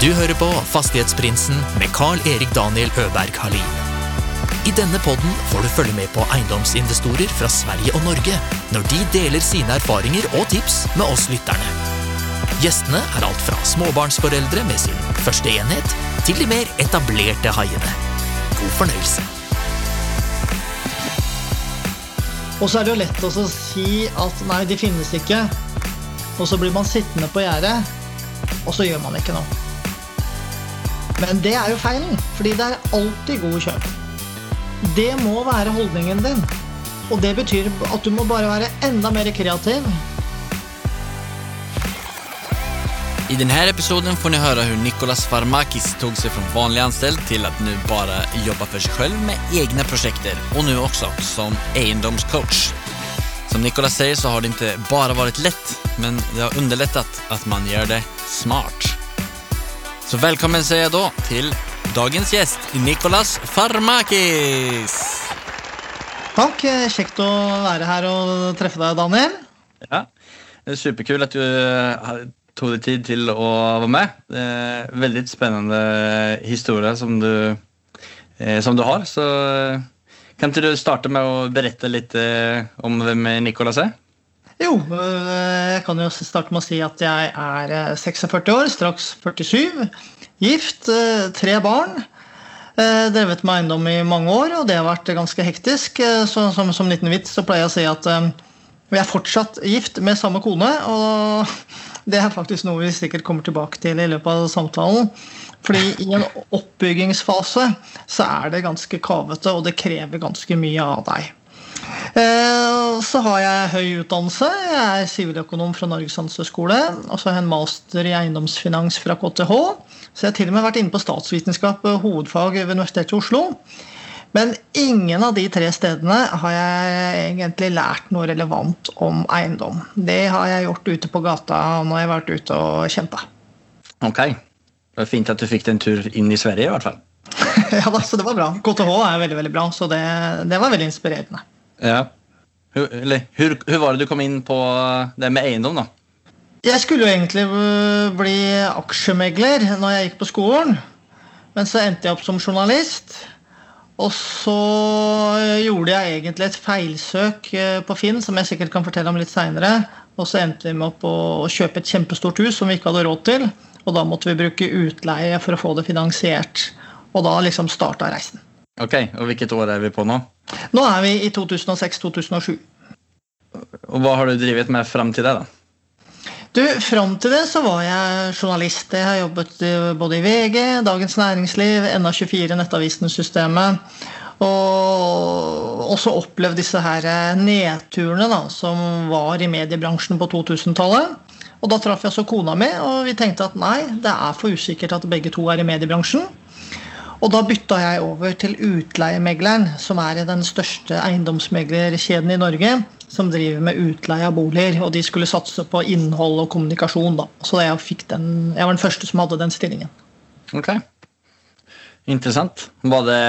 Du hører på Fastighetsprinsen med Carl-Erik Daniel Øberg Halin. I denne podden får du følge med på eiendomsinvestorer fra Sverige og Norge når de deler sine erfaringer og tips med oss lytterne. Gjestene er alt fra småbarnsforeldre med sin første enhet, til de mer etablerte haiene. God fornøyelse. Og så er det jo lett å si at nei, de finnes ikke. Og så blir man sittende på gjerdet, og så gjør man ikke noe. Men det er jo feilen, fordi det er alltid god kjøp. Det må være holdningen din. Og det betyr at du må bare være enda mer kreativ. I denne episoden får ni høre hvordan Nicolas Farmakis tog seg fra vanlig ansatt til at nå bare jobbe for seg selv med egne prosjekter, og nå også som eiendomscoach. Som Nicolas sier så har det ikke bare vært lett, men det har underlettet at man gjør det smart. Så velkommen sier jeg da til dagens gjest, Nicolas Farmakis. Takk. Kjekt å være her og treffe deg, Daniel. Ja, det er superkul at du tok tog deg tid til å være med. Det er veldig spennende historie som du, eh, som du har. Så eh, kan ikke du starte med å berette litt om hvem Nicolas er? Jo, jeg kan jo starte med å si at jeg er 46 år, straks 47. Gift, tre barn. Drevet med eiendom i mange år, og det har vært ganske hektisk. Så, som, som liten vits så pleier jeg å si at vi er fortsatt gift med samme kone. Og det er faktisk noe vi sikkert kommer tilbake til i løpet av samtalen. Fordi i en oppbyggingsfase så er det ganske kavete, og det krever ganske mye av deg. Så har jeg høy utdannelse. Jeg er siviløkonom fra Norges handelshøyskole. Og så har jeg en master i eiendomsfinans fra KTH. Så jeg har til og med vært inne på statsvitenskap, hovedfag ved Universitetet i Oslo. Men ingen av de tre stedene har jeg egentlig lært noe relevant om eiendom. Det har jeg gjort ute på gata når jeg har vært ute og kjempa. Ok. Det var fint at du fikk en tur inn i Sverige, i hvert fall. ja da, så det var bra. KTH er veldig veldig bra, så det, det var veldig inspirerende. Ja. Hvordan var det du kom inn på det med eiendom, da? Jeg skulle jo egentlig bli aksjemegler når jeg gikk på skolen. Men så endte jeg opp som journalist. Og så gjorde jeg egentlig et feilsøk på Finn, som jeg sikkert kan fortelle om litt seinere. Og så endte vi med opp å kjøpe et kjempestort hus som vi ikke hadde råd til. Og da måtte vi bruke utleie for å få det finansiert. Og da liksom starta reisen. Ok, Og hvilket år er vi på nå? Nå er vi i 2006-2007. Og hva har du drevet med fram til det? da? Du, Fram til det så var jeg journalist. Jeg har jobbet både i VG, Dagens Næringsliv, NA24, Nettavisen-systemet. Og også opplevd disse her nedturene da, som var i mediebransjen på 2000-tallet. Og Da traff jeg så kona mi, og vi tenkte at nei, det er for usikkert at begge to er i mediebransjen. Og da bytta jeg over til Utleiemegleren, som er den største eiendomsmeglerkjeden i Norge. Som driver med utleie av boliger. Og de skulle satse på innhold og kommunikasjon. da. Så jeg, den, jeg var den første som hadde den stillingen. Ok. Interessant. Var det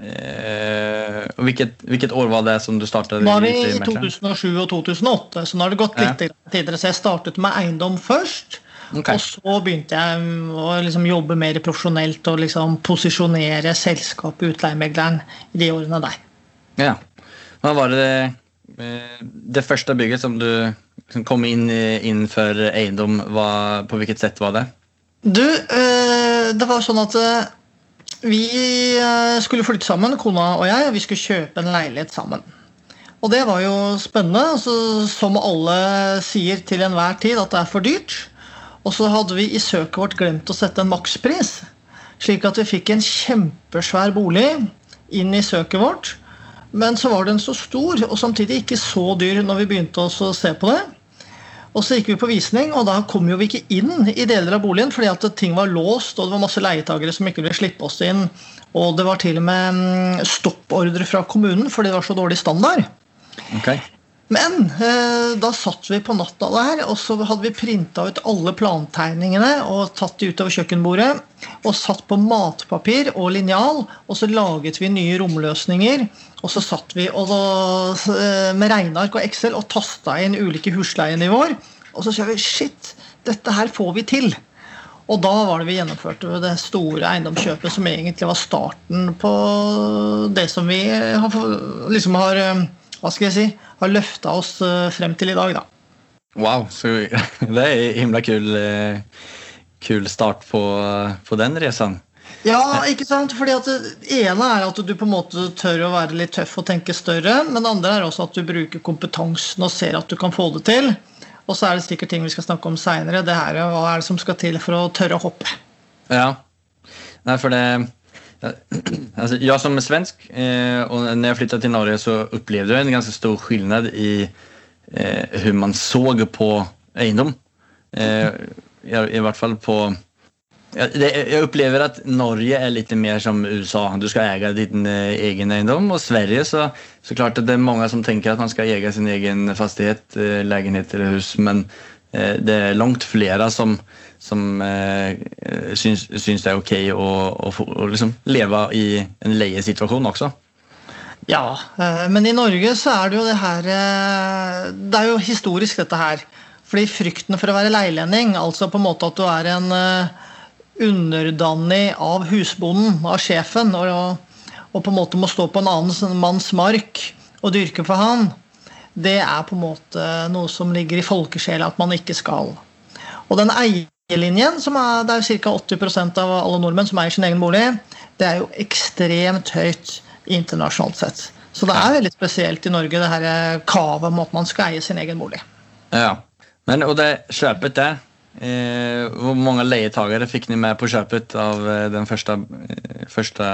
eh, hvilket, hvilket, år var det som du startet? Nå er vi i 2007 og 2008, så nå har det gått litt ja. tidligere. Så jeg startet med eiendom først. Okay. Og så begynte jeg å liksom jobbe mer profesjonelt og liksom posisjonere selskapet Utleiemegleren i de årene der. Ja. Hva var det eh, det første bygget som du som kom inn innenfor eiendom, Hva, på hvilket sett var det? Du, eh, det var sånn at eh, vi skulle flytte sammen, kona og jeg, og vi skulle kjøpe en leilighet sammen. Og det var jo spennende. Altså, som alle sier til enhver tid, at det er for dyrt. Og så hadde vi i søket vårt glemt å sette en makspris. Slik at vi fikk en kjempesvær bolig inn i søket vårt. Men så var den så stor, og samtidig ikke så dyr når vi begynte å se på det. Og så gikk vi på visning, og da kom jo vi ikke inn i deler av boligen fordi at ting var låst, og det var masse leietagere som ikke ville slippe oss inn. Og det var til og med mm, stoppordre fra kommunen fordi det var så dårlig standard. Okay. Men eh, da satt vi på natta der, og så hadde vi printa ut alle plantegningene og tatt de utover kjøkkenbordet. Og satt på matpapir og linjal, og så laget vi nye romløsninger. Og så satt vi og eh, med regneark og Excel og tasta inn ulike husleienivåer. Og så sa vi shit, dette her får vi til. Og da var det vi gjennomførte det store eiendomskjøpet som egentlig var starten på det som vi har, liksom har hva skal jeg si, har løfta oss frem til i dag. da. Wow, så det er himla kul, kul start på, på den reisen. Ja, ikke sant? Fordi at Det ene er at du på en måte tør å være litt tøff og tenke større. Men det andre er også at du bruker kompetansen og ser at du kan få det til. Og så er det sikkert ting vi skal snakke om seinere. Hva er det som skal til for å tørre å hoppe? Ja, Nei, for det altså, Jeg som er svensk, eh, og når jeg flyttet til Norge, så opplevde jeg en ganske stor forskjell i eh, hvordan man så på eiendom. Eh, i, hvert fall på jeg opplever at Norge er litt mer som USA. Du skal eie din eh, egen eiendom. Og Sverige så, så klart det er mange som tenker at man skal eie sin egen fastighet, eh, leilighet eller hus. Men eh, det er langt flere som, som syns, syns, det er ok å, å, å liksom leve i en leiesituasjon også. Ja, men i Norge så er det jo det her Det er jo historisk, dette her. Fordi frykten for å være leilending, altså på en måte at du er en underdanig av husbonden, av sjefen, og, og, på en måte må stå på en annen manns mark og dyrke for han, det er på en måte noe som ligger i folkesjela at man ikke skal. Og den eierlinjen, som er, det er ca. 80% av alle nordmenn som eier sin egen bolig, det er jo ekstremt høyt internasjonalt sett. Så det er veldig spesielt i Norge, det her kavet om at man skal eie sin egen bolig. Ja, Men, Og det kjøpet det, Eh, hvor mange leietakere fikk dere med på kjøpet av eh, den første, eh, første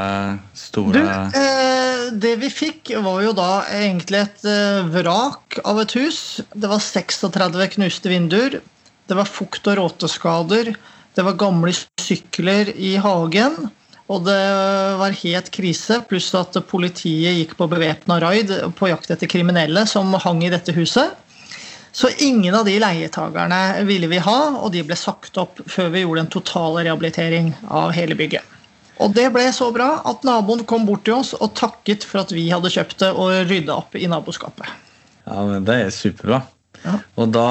store du, eh, Det vi fikk, var jo da egentlig et eh, vrak av et hus. Det var 36 knuste vinduer. Det var fukt- og råteskader. Det var gamle sykler i hagen. Og det var helt krise, pluss at politiet gikk på bevæpna raid på jakt etter kriminelle som hang i dette huset. Så ingen av de leietagerne ville vi ha, og de ble sagt opp før vi gjorde en total rehabilitering av hele bygget. Og det ble så bra at naboen kom bort til oss og takket for at vi hadde kjøpt det og rydda opp i naboskapet. Ja, men Det er superbra. Ja. Og da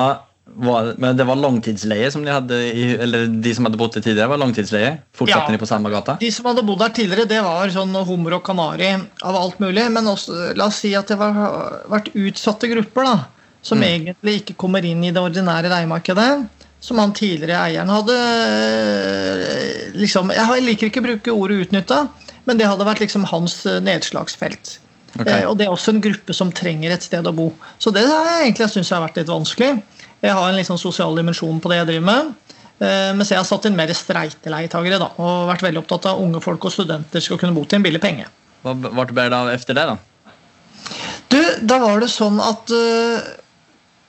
var, men det var langtidsleie som de hadde eller de som hadde bodd der tidligere? var langtidsleie? Fortsatte ja, de på samme gata? De som hadde bodd der tidligere, det var sånn hummer og kanari av alt mulig. Men også, la oss si at det har vært utsatte grupper. da som mm. egentlig ikke kommer inn i det ordinære leiemarkedet. Som han tidligere eieren hadde liksom, Jeg liker ikke å bruke ordet 'utnytta', men det hadde vært liksom hans nedslagsfelt. Okay. Eh, og det er også en gruppe som trenger et sted å bo. Så det har jeg egentlig syns har vært litt vanskelig. Jeg har en liksom sosial dimensjon på det jeg driver med. Eh, mens jeg har satt inn mer streiteleietagere da, og vært veldig opptatt av unge folk og studenter skal kunne bo til en billig penge. Hva ble det av etter det, da? Du, da var det sånn at uh,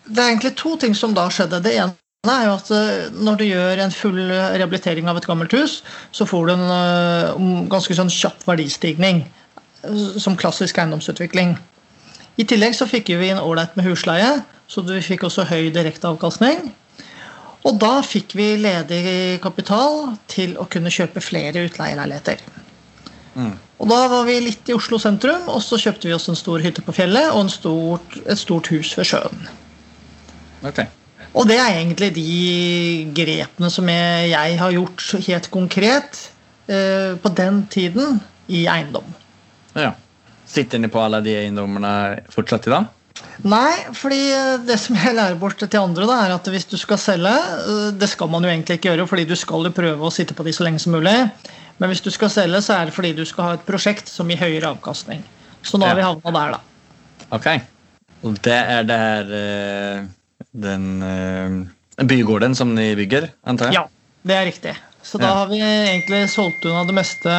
det er egentlig to ting som da skjedde. Det ene er jo at eh, når du gjør en full rehabilitering av et gammelt hus, så får du en uh, ganske sånn kjapp verdistigning. Som klassisk eiendomsutvikling. I tillegg så fikk vi inn ålreit med husleie, så du fikk også høy direkteavkastning. Og da fikk vi ledig kapital til å kunne kjøpe flere utleieleiligheter. Mm. Og Da var vi litt i Oslo sentrum, og så kjøpte vi oss en stor hytte på fjellet og stort, et stort hus ved sjøen. Okay. Og det er egentlig de grepene som jeg, jeg har gjort helt konkret eh, på den tiden i eiendom. Ja. Sitter dere på alle de eiendommene fortsatt i dag? Nei, fordi eh, det som jeg lærer bort til andre, da, er at hvis du skal selge eh, Det skal man jo egentlig ikke gjøre, fordi du skal jo prøve å sitte på de så lenge som mulig. Men hvis du skal selge, så er det fordi du skal ha et prosjekt som gir høyere avkastning. Så nå har vi havna der, da. Ok. Og det er det her eh den bygården som de bygger, antar jeg? Ja, det er riktig. Så da har vi egentlig solgt unna det meste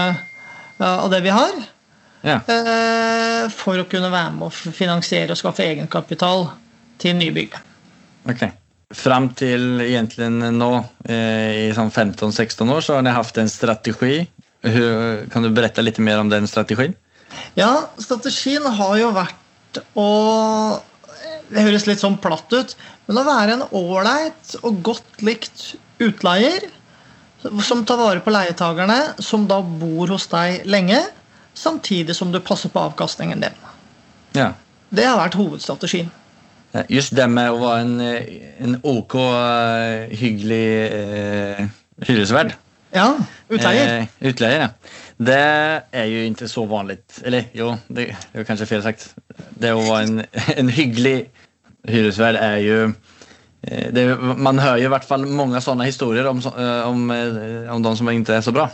av det vi har. Ja. Uh, for å kunne være med å finansiere og skaffe egenkapital til nybygg. Okay. Fram til egentlig nå, eh, i sånn 15-16 år, så har dere hatt en strategi. Kan du berette litt mer om den strategien? Ja, strategien har jo vært å Det høres litt sånn platt ut, men å være en ålreit og godt likt utleier som tar vare på leietagerne, som da bor hos deg lenge, samtidig som du passer på avkastningen din. Ja. Det har vært hovedstrategien. Just det med å være en, en OK, hyggelig eh, hyresverd Ja, utleier. Eh, utleier, ja. Det er jo ikke så vanlig. Eller jo, det, er jo kanskje feil sagt. Det å være en, en hyggelig hyresverd er jo eh, det, Man hører jo i hvert fall mange sånne historier om, eh, om, eh, om de som ikke er så bra.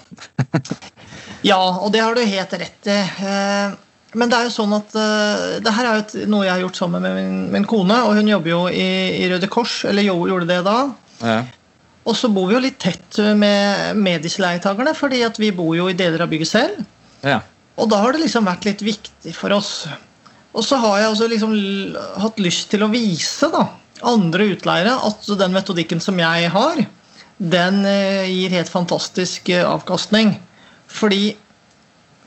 Ja, og det har du helt rett i. Eh, Men det er jo sånn at eh, det her er jo noe jeg har gjort sammen med min, min kone. Og hun jobber jo i, i Røde Kors, eller jo, gjorde det da. Ja. Og så bor vi jo litt tett med, med disse leietakerne, fordi at vi bor jo i deler av bygget selv. Ja. Og da har det liksom vært litt viktig for oss. Og så har jeg også liksom hatt lyst til å vise da, andre utleiere at den metodikken som jeg har, den eh, gir helt fantastisk avkastning. Fordi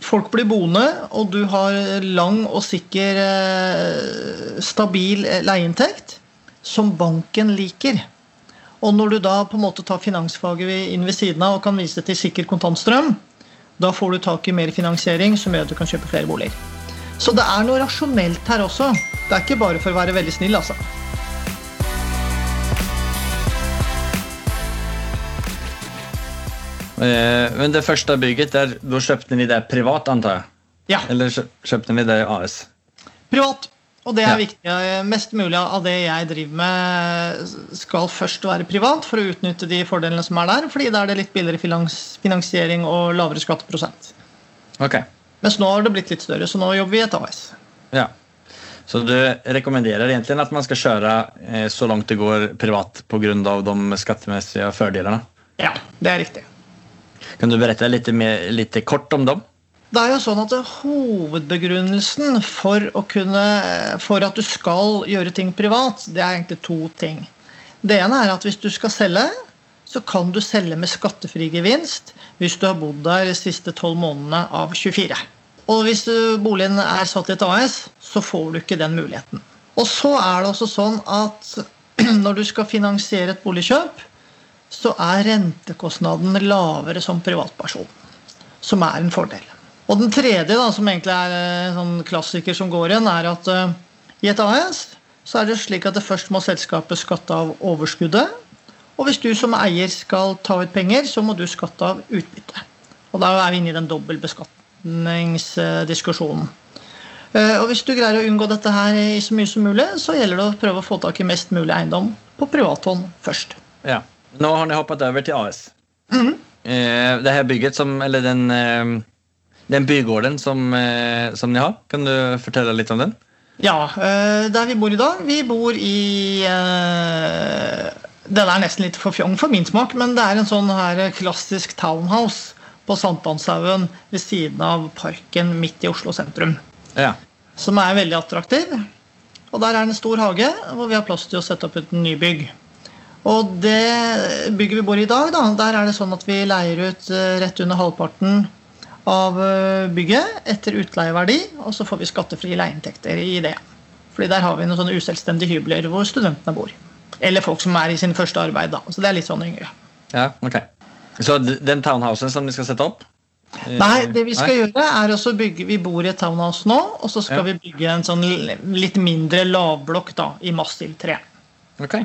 folk blir boende, og du har lang og sikker, eh, stabil eh, leieinntekt som banken liker. Og når du da på en måte tar finansfaget inn ved siden av og kan vise til sikker kontantstrøm, da får du tak i mer finansiering som gjør at du kan kjøpe flere boliger. Så det er noe rasjonelt her også. Det er ikke bare for å være veldig snill, altså. Men det første bygget, der, da kjøpte vi det privat, antar jeg? Ja, Eller kjøpte vi det i AS? privat. Og det er Ja. viktig. Mest mulig av det jeg driver med, skal først være privat for å utnytte de fordelene som er der, fordi da er det litt billigere finansiering og lavere skatteprosent. Okay. Mens nå har det blitt litt større, så nå jobber vi i et AS. Ja. Så du rekommenderer egentlig at man skal kjøre eh, så langt det går privat pga. de skattemessige fordelene? Ja, det er riktig. Kan du berette litt, mer, litt kort om dem? Det er jo sånn at Hovedbegrunnelsen for, kunne, for at du skal gjøre ting privat, det er egentlig to ting. Det ene er at hvis du skal selge, så kan du selge med skattefri gevinst hvis du har bodd der de siste 12 månedene av 24. Og hvis boligen er satt i et AS, så får du ikke den muligheten. Og så er det også sånn at når du skal finansiere et boligkjøp, så er rentekostnaden lavere som privatperson. Som er en fordel. Og den tredje, da, som egentlig er en sånn klassiker som går igjen, er at eh, i et AS så er det slik at det først må selskapet skatte av overskuddet. Og hvis du som eier skal ta ut penger, så må du skatte av utbytte. Og da er vi inne i den dobbeltbeskatningsdiskusjonen. Eh, Og hvis du greier å unngå dette her i så mye som mulig, så gjelder det å prøve å få tak i mest mulig eiendom på privathånd først. Ja. Nå har ni hoppet over til AS. Eh, det her bygget som, eller den, eh, den bygården som, eh, som ni har, kan du fortelle litt om den? Ja, eh, der vi bor i dag Vi bor i eh, Den er nesten litt for fjong for min smak, men det er en sånn her klassisk townhouse på Sankthanshaugen ved siden av parken midt i Oslo sentrum. Ja. Som er veldig attraktiv. Og der er det en stor hage hvor vi har plass til å sette opp et nybygg. Og det bygget vi bor i i dag, da, der er det sånn at vi leier ut eh, rett under halvparten av eh, bygget etter utleieverdi, og så får vi skattefrie leieinntekter i det. Fordi der har vi noen sånne uselvstendige hybler hvor studentene bor. Eller folk som er i sin første arbeid, da. Så det er litt sånn yngre. ja, ok. Så den townhousen som vi skal sette opp? eh, Nei, det vi skal nei? gjøre er også bygge Vi bor i et townhouse nå, og så skal Ja. vi bygge en sånn litt mindre lavblokk da, i massivt tre. Ok.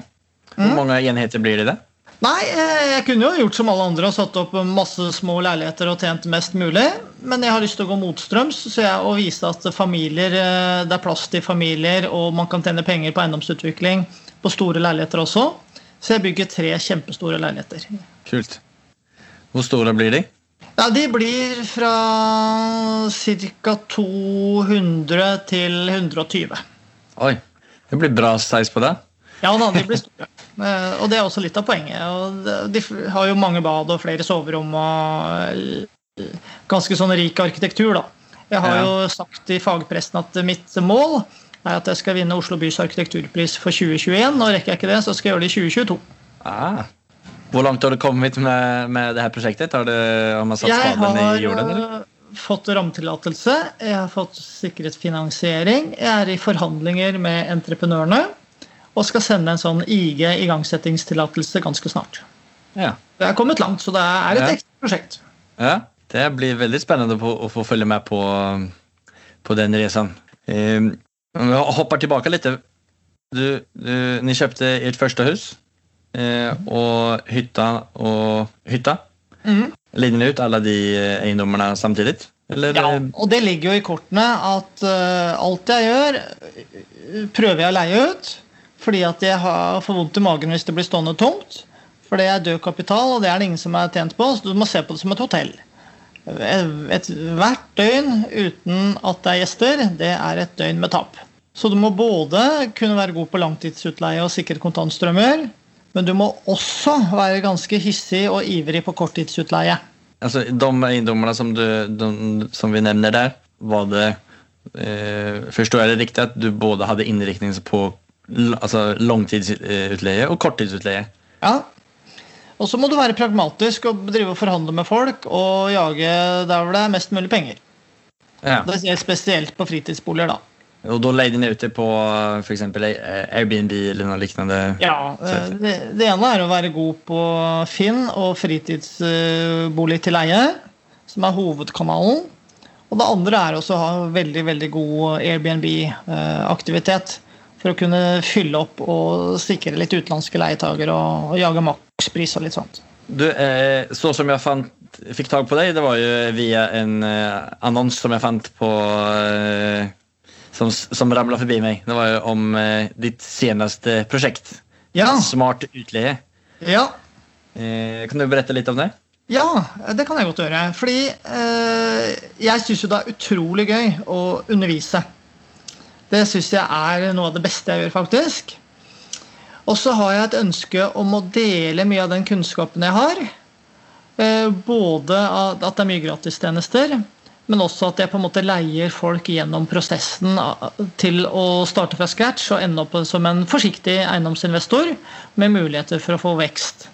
Hvor mange enheter blir det? det? Nei, eh, jeg kunne jo gjort som alle andre og satt opp masse små leiligheter og tjent mest mulig. Men jeg har lyst til å gå motstrøms så jeg, og vise at familier, eh, det er plass til familier, og man kan tjene penger på eiendomsutvikling på store leiligheter også. Så jeg bygger tre kjempestore leiligheter. Kult. Hvor store blir de? Ja, De blir fra ca. 200 til 120. Oi, det blir bra size på det. Ja da, de blir store. Eh, Og det er også litt av poenget. Og De har jo mange bad og flere soverom og eh, ganske sånn rik arkitektur, da. Jeg har jo sagt i fagpressen at mitt mål er at jeg skal vinne Oslo bys arkitekturpris for 2021. Og rekker jeg ikke det, så skal jeg gjøre det i 2022. Ah. Hvor langt har du kommet med, med det her prosjektet? Har, du, har man satt spaden i jorden? Eller? eh, fått rammetillatelse, jeg har fått sikret finansiering, jeg er i forhandlinger med entreprenørene og skal sende en sånn IG igangsettingstillatelse ganske snart. Ja. Det er kommet langt, så det er et Ja. ekte prosjekt. ja. Det blir veldig spennende å få følge med på, på den resan. Eh, vi hopper tilbake litt. Du, du, ni kjøpte ert første hus eh, og hytta og hytta. Mm. Leier ni ut alle de eh, eiendommene samtidig? Eller? Ja, og det ligger jo i kortene at uh, alt jeg gjør, prøver jeg å leie ut. Fordi at jeg har for vondt i magen hvis det blir stående tomt. For det er død kapital, og det er det ingen som er tjent på. Så du må se på det som et hotell. Et, hvert døgn uten at det er gjester, det er et døgn med tap. Så du må både kunne være god på langtidsutleie og sikre kontantstrømmer, men du må også være ganske hissig og ivrig på korttidsutleie. Altså, de eiendommene som, som vi nevner der, var det eh, Forstår jeg det riktig at du både hadde innriktning på altså, langtidsutleie og korttidsutleie? Ja. Og så må du være pragmatisk og drive og forhandle med folk og jage der hvor det er mest mulig penger. Ja. Det er spesielt på fritidsboliger, da. Og da leide ni ned ute på f.eks. Airbnb eller noe lignende? Ja, eh, det, det ene er å være god på Finn og fritidsbolig til leie, som er hovedkanalen. Og det andre er også å ha veldig veldig god Airbnb-aktivitet. For å kunne fylle opp og sikre litt utenlandske leietagere og, og jage makspris og litt sånt. Du, eh, så som jeg fant, fikk tak på deg, det var jo via en eh, annons som jeg fant på eh, Som, som ramla forbi meg. Det var jo om eh, ditt seneste prosjekt. Ja, Smart utleie. ja, Eh, kan du berette litt om det? ja, det kan jeg godt gjøre. Fordi eh, jeg syns jo det er utrolig gøy å undervise. Det syns jeg er noe av det beste jeg gjør, faktisk. Og så har jeg et ønske om å dele mye av den kunnskapen jeg har. Eh, Både at det er mye gratistjenester, men også at jeg på en måte leier folk gjennom prosessen til å starte fra scratch og ende opp som en forsiktig eiendomsinvestor med muligheter for å få vekst.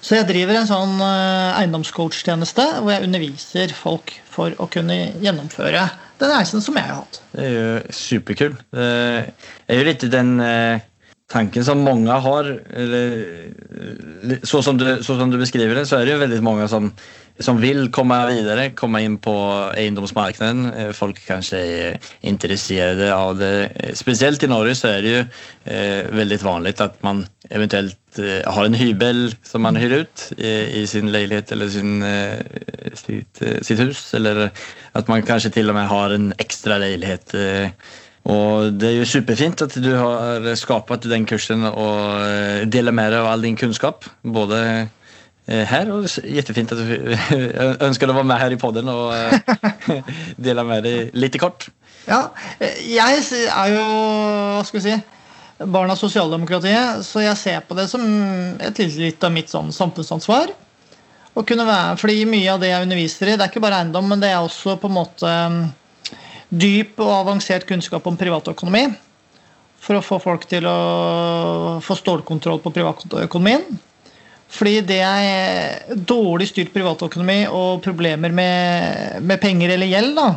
Så jeg driver en sånn eh, eiendomscoach-tjeneste hvor jeg underviser folk for å kunne gjennomføre den reisen som jeg har hatt. Det er jo superkult. Det er jo litt den eh, tanken som mange har. Eller, eh, så, som du, så som du beskriver det, så er det jo veldig mange som, som vil komme videre, komme inn på eiendomsmarkedet. Eh, Folk kanskje er interessert av det. Eh, Spesielt i Norge så er det jo eh, veldig vanlig at man eventuelt eh, har en hybel som man hyr ut i, sin leilighet eller sin, sitt, sitt hus. Eller at man kanskje til og med har en ekstra leilighet. og det er jo superfint at du har skapat den kursen og deler deg av all din kunnskap. Både eh, her og s- jättefint at du ønsker å være med her i podden og eh, dele med deg litt kort. Ja, eh, jeg er jo hva skal vi si, barn av sosialdemokratiet, så jeg ser på det som et litt av mitt sånn samfunnsansvar. Å kunne være, fordi mye av det jeg underviser i, det er ikke bare eiendom, men det er også på en måte mm, dyp og avansert kunnskap om privatøkonomi. For å få folk til å få stålkontroll på privatøkonomien. Fordi det er dårlig styrt privatøkonomi og problemer med, med penger eller gjeld, da,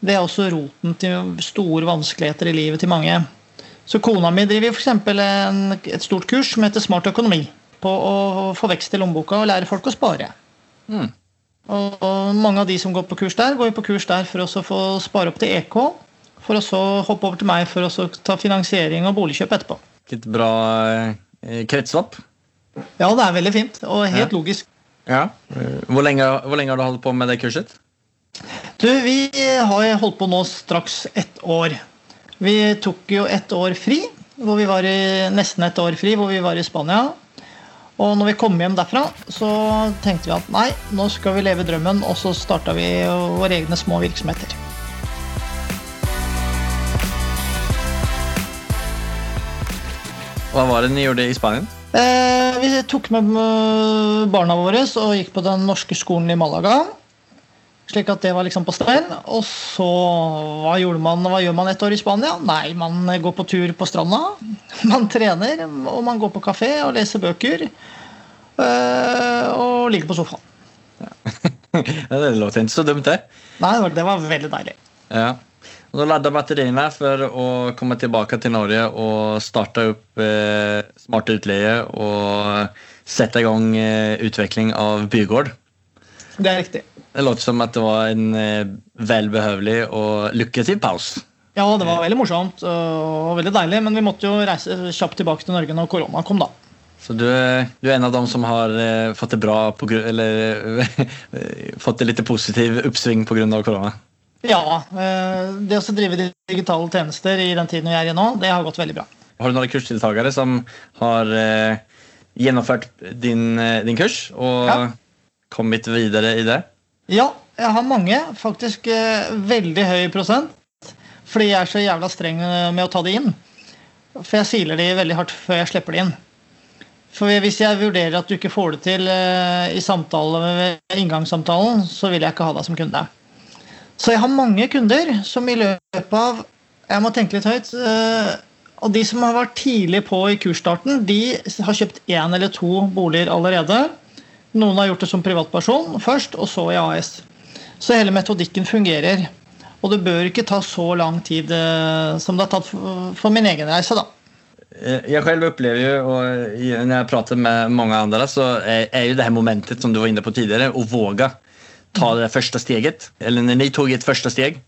det er også roten til store vanskeligheter i livet til mange. Så kona mi driver f.eks. et stort kurs som heter Smart økonomi. På å få vekst i lommeboka og lære folk å spare. Mm. Og, og mange av de som går på kurs der, går jo på kurs der for å få spare opp til EK. For å så hoppe over til meg for å så ta finansiering og boligkjøp etterpå. Et bra eh, kretslopp. Ja, det er veldig fint og helt Ja. logisk. Ja. Hvor lenge, hvor lenge har du holdt på med det kurset? Du, vi har holdt på nå straks ett år. Vi tok jo ett år fri, hvor vi var i, nesten et år fri, hvor vi var i Spania. Og når vi kom hjem derfra, så tenkte vi at nei, nå skal vi leve drømmen, og så starta vi våre egne små virksomheter. Hva var det ni gjorde i Spania? Eh, vi tok med eh, barna våre og gikk på den norske skolen i Malaga. Slik at det var liksom på stein. Og så hva, gjorde man, hva gjør man et år i Spania? Nei, man går på tur på stranda. Man trener, og man går på kafé og leser bøker. eh, og ligger på sofaen. Ja, det låter ikke så dumt, det. Nei, det var, det var veldig deilig. Ja. Og da ladda batteriene for å komme tilbake til Norge og starte opp eh, smart utleie og sette i gang eh, utvikling av bygård. Det er riktig. Det låter som at det var en eh, velbehøvelig og lukrativ pause. Ja, det var veldig morsomt og veldig deilig, men vi måtte jo reise kjapt tilbake til Norge når korona kom, da. Så du, du, er en av dem som har eh, fått det bra på, eller fått det litt positiv oppsving pga. korona? Ja. Eh, det å drive digitale tjenester i den tiden vi er i nå, det har gått veldig bra. Har du noen kursdeltakere som har eh, gjennomført din, eh, din, kurs og ja. kommet videre i det? Ja, jeg har mange. Faktisk veldig høy prosent. Fordi jeg er så jævla streng med å ta det inn. For jeg siler de veldig hardt før jeg slipper de inn. For Hvis jeg vurderer at du ikke får det til i samtale ved inngangssamtalen, så vil jeg ikke ha deg som kunde. Så jeg har mange kunder som i løpet av Jeg må tenke litt høyt. Uh, og de som har vært tidlig på i kursstarten, de har kjøpt én eller to boliger allerede. Noen har gjort det som privatperson først, og så i AS. Så hele metodikken fungerer. Og det bør ikke ta så lang tid uh, som det har tatt for min egen reise. da. Eh, jeg selv opplever jo, og når jeg prater med mange andre, så er jo det her momentet som du var inne på tidligere, å våge ta det første steget. Eller når de tok et første steg.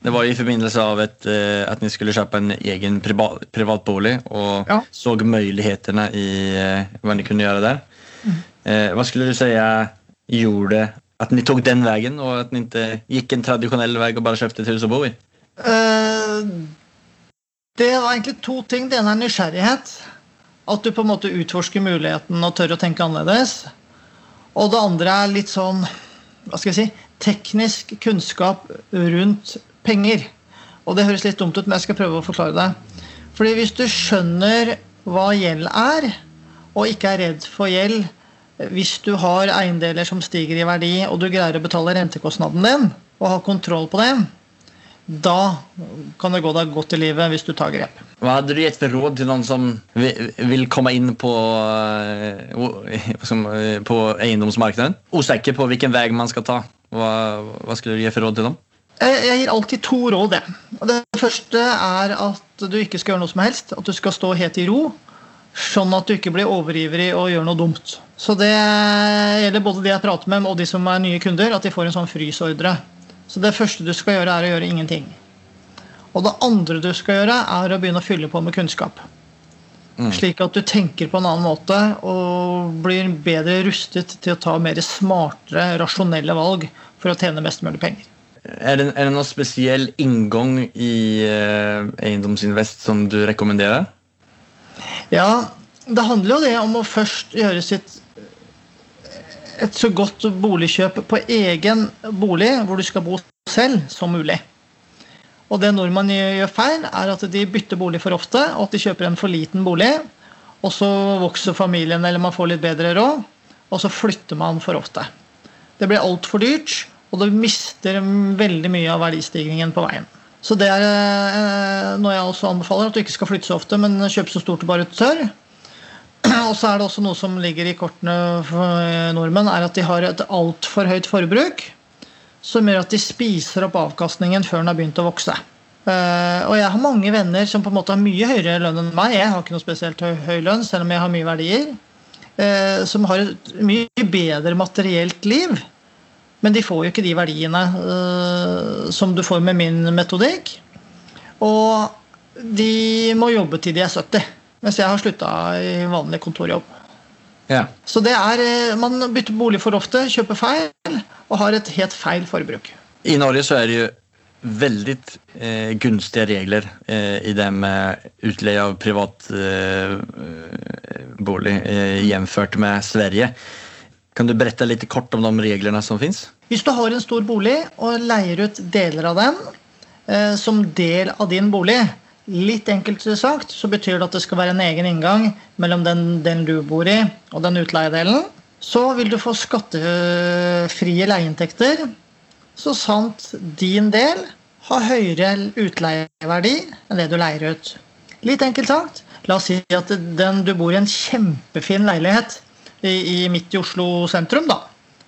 Det var i forbindelse av et, eh, at de skulle kjøpe en egen privat, privatbolig og ja. så mulighetene i eh, hva de kunne gjøre der. Mm. Hva skulle du si gjorde at de tok den veien, og at de ikke gikk en tradisjonell vei og bare kjøpte et hus å bo i? Uh, det var egentlig to ting. Det ene er nysgjerrighet. At du på en måte utforsker muligheten og tør å tenke annerledes. Og det andre er litt sånn hva skal jeg si, teknisk kunnskap rundt penger. Og det høres litt dumt ut, men jeg skal prøve å forklare det. Fordi hvis du skjønner hva gjeld er, og ikke er redd for gjeld Hvis du har eiendeler som stiger i verdi, og du greier å betale rentekostnaden din, og har kontroll på det, da kan det gå deg godt i livet hvis du tar grep. Hva hadde du gitt for råd til noen som vil komme inn på, eh, på eiendomsmarkedet? Usikker på hvilken vei man skal ta. Hva, hva skulle du gi for råd til dem? Jeg gir alltid to råd. Det. det første er at du ikke skal gjøre noe som helst. At du skal stå helt i ro. Sånn at du ikke blir overivrig og gjør noe dumt. Så Det gjelder både de jeg prater med, og de som er nye kunder, at de får en sånn frysordre. Så det første du skal gjøre, er å gjøre ingenting. Og det andre du skal gjøre, er å begynne å fylle på med kunnskap. Mm. Slik at du tenker på en annen måte og blir bedre rustet til å ta mer smartere, rasjonelle valg for å tjene mest mulig penger. Er det, er det noen spesiell inngang i uh, Eiendomsinvest som du rekommenderer? Ja, det handler jo det om å først gjøre sitt et så godt boligkjøp på egen bolig, hvor du skal bo selv, som mulig. Og det nordmenn gjør feil, er at de bytter bolig for ofte, og at de kjøper en for liten bolig. Og så vokser familien, eller man får litt bedre råd, og så flytter man for ofte. Det blir altfor dyrt, og du mister veldig mye av verdistigningen på veien. Så det er eh, noe jeg også anbefaler, at du ikke skal flytte så ofte, men kjøpe så stort du bare tør. Og så er det også noe som ligger i kortene for nordmenn, er at de har et altfor høyt forbruk. Som gjør at de spiser opp avkastningen før den har begynt å vokse. Uh, og jeg har mange venner som på en måte har mye høyere lønn enn meg. Jeg har ikke noe spesielt høy, lønn, selv om jeg har mye verdier. Uh, som har et mye bedre materielt liv. Men de får jo ikke de verdiene som du får med min metodikk. Og de må jobbe til de er 70. Mens jeg har slutta i vanlig kontorjobb. Ja. Så det er, eh, Man bytter bolig for ofte, kjøper feil og har et helt feil forbruk. I Norge så er det jo veldig eh, gunstige regler eh, i det med utleie av privat eh, eh, jevnført med Sverige. Kan du berette litt kort om de reglene som fins? Hvis du har en stor bolig og leier ut deler av den eh, som del av din bolig, Litt enkelt sagt så betyr det at det skal være en egen inngang mellom den delen du bor i, og den utleiedelen. Så vil du få skattefrie leieinntekter så sant din del har høyere utleieverdi enn det du leier ut. Litt enkelt sagt. La oss si at den, du bor i en kjempefin leilighet i, i midt i Oslo sentrum, da,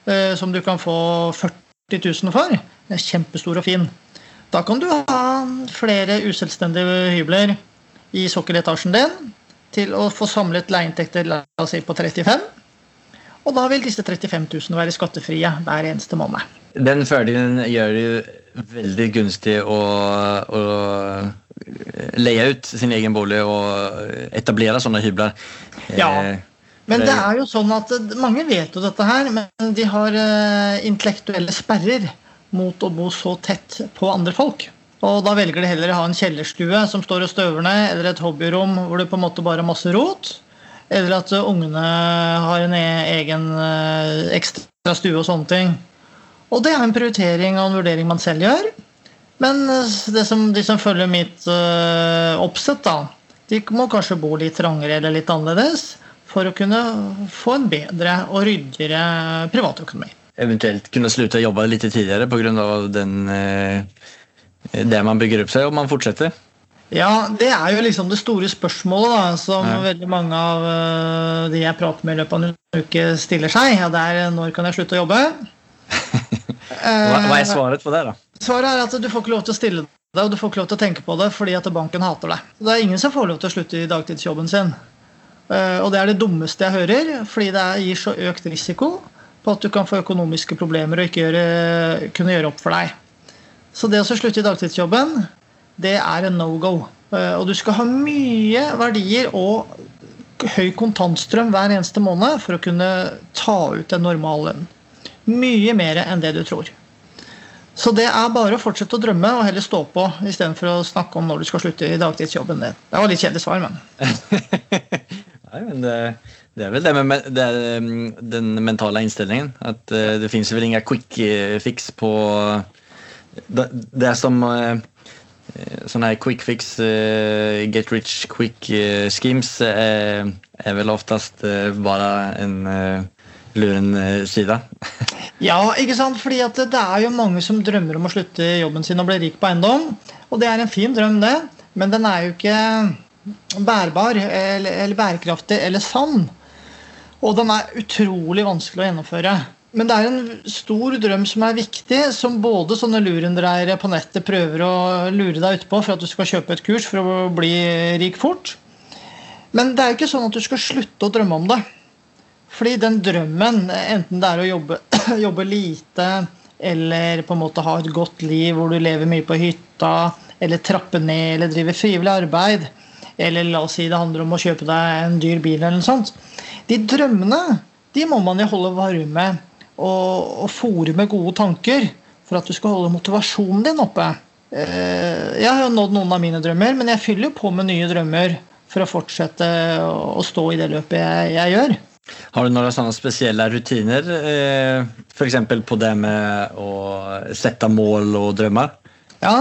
eh, som du kan få 40 000 for. Kjempestor og fin. Da kan du ha flere uselvstendige hybler i sokkeletasjen din til å få samlet leieinntekter la oss si, på 35 Og da vil disse 35 000 være skattefrie hver eneste måned. Den fordelen gjør det veldig gunstig å, å leie ut sin egen bolig og etablere sånne hybler. Ja. Men det er jo sånn at eh, mange vet jo dette her, men de har eh, intellektuelle sperrer mot å bo så tett på andre folk. Og da velger de heller å ha en kjellerstue som står og støver ned, eller et hobbyrom hvor det på en måte bare er masse rot. Eller at eh, ungene har en e- egen eh, ekstra stue og sånne ting. Og det er en prioritering og en vurdering man selv gjør. Men eh, som, de som følger mitt oppsett, da, de må kanskje bo litt trangere eller litt annerledes for å kunne få en bedre og ryddigere privatøkonomi. Eventuelt kunne slutte å jobbe litt tidligere pga. Eh, det man bygger opp seg, og man fortsetter. Ja, det er jo liksom det store spørsmålet da, som ja. veldig mange av uh, de jeg prater med i løpet av en uke, stiller seg. Ja, det er når kan jeg slutte å jobbe? hva, hva, er svaret på det, da? Svaret er at du får ikke lov til å stille deg, og du får ikke lov til å tenke på det fordi at banken hater deg. Det er ingen som får lov til å slutte i dagtidsjobben sin. Uh, og det er det dummeste jeg hører, fordi det gir så økt risiko på at du kan få økonomiske problemer og ikke gjøre, kunne gjøre opp for deg. Så det å slutte i dagtidsjobben, det er en no go. Uh, og du skal ha mye verdier og høy kontantstrøm hver eneste måned for å kunne ta ut en normal lønn. Mye mer enn det du tror. Så det er bare å fortsette å drømme og heller stå på istedenfor å snakke om når du skal slutte i dagtidsjobben din. Det var litt kjedelig svar, men det, det, er vel det med det er, um, den mentale innstillingen. At uh, det fins vel ingen quick uh, fix på Det, det er som uh, sånne her quick fix, get rich quick schemes er vel oftest bare en luren side. ja, ikke sant. Fordi det er jo mange som drømmer om å slutte jobben sin og bli rik på eiendom. Og det er en fin drøm, det. Men den er jo ikke bærbar eller, eller bærekraftig eller sann. Og den er utrolig vanskelig å gjennomføre. Men det er en stor drøm som er viktig, som både sånne lurendreiere på nettet prøver å lure deg utpå for at du skal kjøpe et kurs for å bli rik fort. Men det er ikke sånn at du skal slutte å drømme om det. Fordi den drømmen, enten det er å jobbe, jobbe lite eller på en måte ha et godt liv hvor du lever mye på hytta, eller trappe ned eller drive frivillig arbeid, eller la oss si det handler om å kjøpe deg en dyr bil eller noe sånt. De drømmene de må man jo holde varme og, og fòre med gode tanker for at du skal holde motivasjonen din oppe. Eh, jeg har jo nådd noen av mine drømmer, men jeg fyller jo på med nye drømmer for å fortsette å stå i det løpet jeg, jeg gjør. Har du noen sånne spesielle rutiner, eh, f.eks. på det med å sette mål og drømmer? Ja.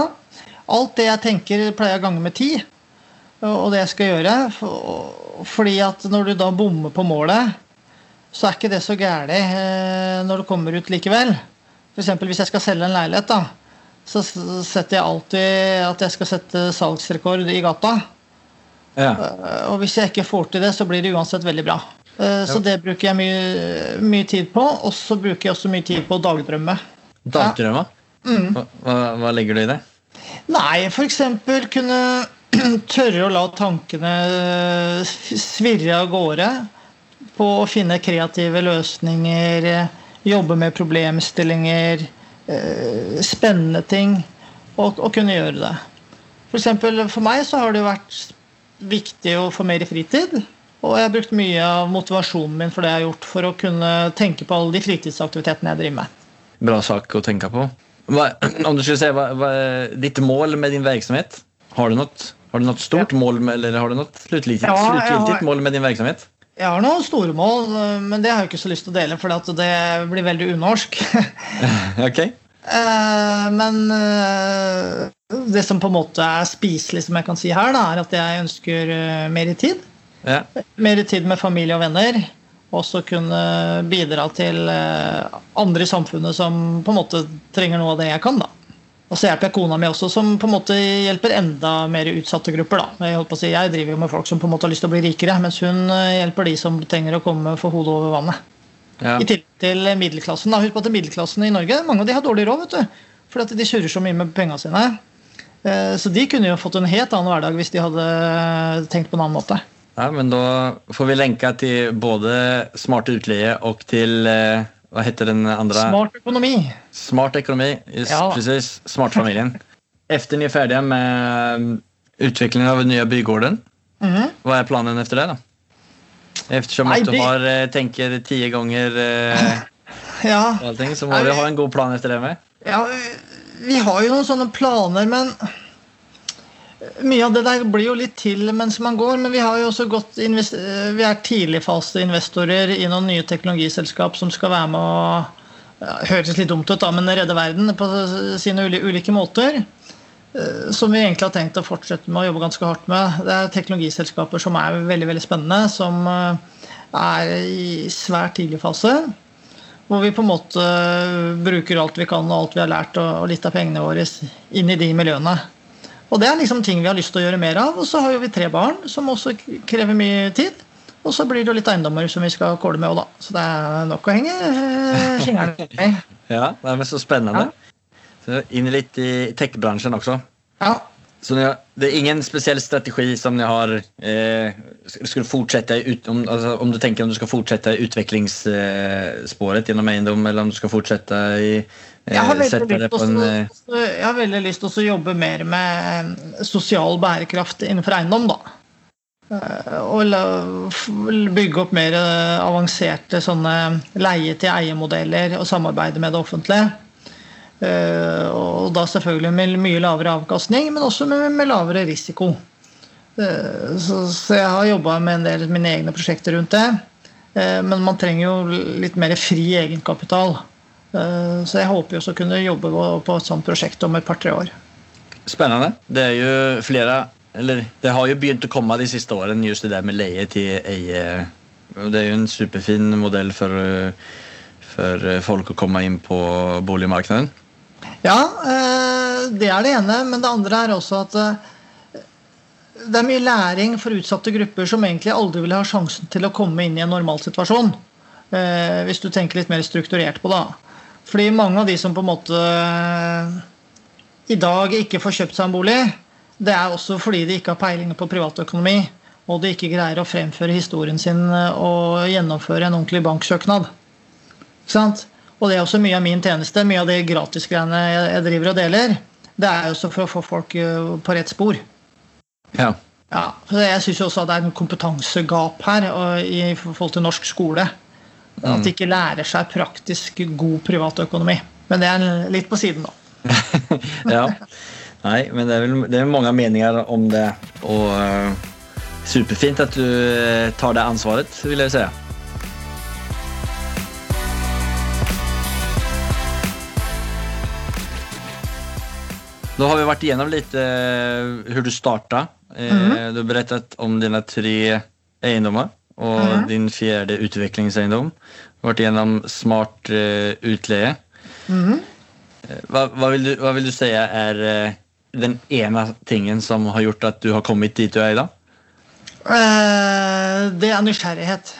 Alt det jeg tenker, pleier jeg å gange med ti og det jeg skal gjøre. Fordi at når du da bommer på målet, så er ikke det så gærent eh, når du kommer ut likevel. F.eks. hvis jeg skal selge en leilighet, da, så setter jeg alltid at jeg skal sette salgsrekord i gata. Ja. Eh, og hvis jeg ikke får til det, så blir det uansett veldig bra. Eh, så det bruker jeg mye, mye tid på. Og så bruker jeg også mye tid på dagdrømme. Dagdrømme? Ja. Mm. Hva, hva legger du i det? Nei, f.eks. kunne tørre å la tankene svirre av gårde på å finne kreative løsninger, jobbe med problemstillinger, eh, spennende ting, og, og kunne gjøre det. For, for meg så har det vært viktig å få mer fritid. Og jeg har brukt mye av motivasjonen min for det jeg har gjort, for å kunne tenke på alle de fritidsaktivitetene jeg driver med. Bra sak å tenke på. Hva, om du skulle si hva, hva, ditt mål med din virksomhet, har du noe? Har du noe stort ja. mål med, eller har du noe sluttgiltig ja, mål med din virksomhet? Jeg har noen store mål, men det har jeg ikke så lyst til å dele, for det blir veldig unorsk. ok. Eh, men eh, det som på en måte er spiselig, som jeg kan si her, da, er at jeg ønsker eh, mer tid. Ja. Mer tid med familie og venner. Og så kunne bidra til andre i samfunnet som på en måte trenger noe av det jeg kan. da. Og så hjelper jeg kona mi også, som på en måte hjelper enda mer utsatte grupper. da. Jeg, si, jeg driver jo med folk som på en måte har lyst til å bli rikere, mens hun eh, hjelper de som trenger å komme for hodet over vannet. Ja. I tillegg til middelklassen. da. Husk på at middelklassen i Norge, mange av de har dårlig råd. vet du. Fordi de surrer så mye med pengene sine. Eh, så de kunne jo fått en helt annen hverdag hvis de hadde tenkt på en annen måte. Ja, men da får vi lenke til både smart utleie og til eh, hva heter den andre? Smart økonomi. Smart økonomi, ja. precis. Smartfamilien. Efter ni er ferdige med utviklingen av den nye bygården, mm. -hmm. hva er planen efter det? da? Eftersom Nei, at du har, eh, tenker ti ganger eh, Ja, allting, så må du ha en god plan etter det med. ja, vi har jo noen sånne planer, men mye av det der blir jo litt til mens man går. Men vi har jo også gått vi er tidligfaseinvestorer i noen nye teknologiselskap som skal være med å ja, Høres litt dumt ut, da, men redde verden på sine ulike måter. Eh, Som vi egentlig har tenkt å fortsette med å jobbe ganske hardt med. Det er teknologiselskaper som er veldig veldig spennende, som eh, er i svært tidlig fase. Hvor vi på en måte bruker alt vi kan og alt vi har lært og litt av pengene våre inn i de miljøene. Og det er liksom ting vi har lyst til å gjøre mer av. Og så har jo vi tre barn, som også krever mye tid. Og så blir det jo litt eiendommer som vi skal kåle med òg, da. Så det er nok å henge eh, fingrene i. Ja, det er så spennende. Så inn litt i tech-bransjen også. Ja. Så ni har, det er ingen spesiell strategi som dere har eh, skulle fortsette ut, om, altså, om du tenker om du skal fortsette i eh, gjennom eiendom eller om du skal fortsette i Jeg har eh, en eh, jeg har veldig lyst til å jobbe mer med eh, sosial bærekraft innenfor eiendom, da. Og la- bygge opp mer avanserte sånne leie-til-eie-modeller og samarbeide med det offentlige. Og da selvfølgelig med mye lavere avkastning, men også med, med lavere risiko. Så, så jeg har jobba med en del av mine egne prosjekter rundt det. Men man trenger jo litt mer fri egenkapital. Eh, Så jeg håper jo å kunne jobbe på et sånt prosjekt om et par-tre år. Spennende. Det er jo flere eller det har jo begynt å komme de siste årene, just det der med leie til eie. Det er jo en superfin modell for, for eh, folk å komme inn på boligmarknaden. Ja, eh, det er det ene. Men det andre er også at eh, det er mye læring for utsatte grupper som egentlig aldri ville ha sjansen til å komme inn i en normalsituasjon. Eh, Hvis du tenker litt mer strukturert på det. Fordi mange av de som på en måte i dag ikke får kjøpt seg en bolig, det er også fordi de ikke har peiling på privatøkonomi. Og de ikke greier å fremføre historien sin eh, og gjennomføre en ordentlig banksøknad. Og det er også mye av min tjeneste, mye av de gratisgreiene jeg driver og deler, det er også for å få folk eh, på rett spor. Ja. Ja, så Jeg syns også at det er en kompetansegap her og i forhold til norsk skole. At de ikke lærer seg praktisk god privatøkonomi. Men det er litt på siden, da. ja. Nei, men det er vel det er mange meninger om det Og uh, superfint at du eh, tar det ansvaret vil jeg si. Da har vi vært igjennom litt hvordan hur du startade. Eh, Du har berettet om dine tre egendomar och Mhm. din fjerde utviklingseiendom. Vært gjennom smart uh, utleie. Mhm. Hva, hva, vil du, hva vil du si er uh, den ene tingen som har gjort at du har kommet dit du er i dag? Uh, Det er nysgjerrighet.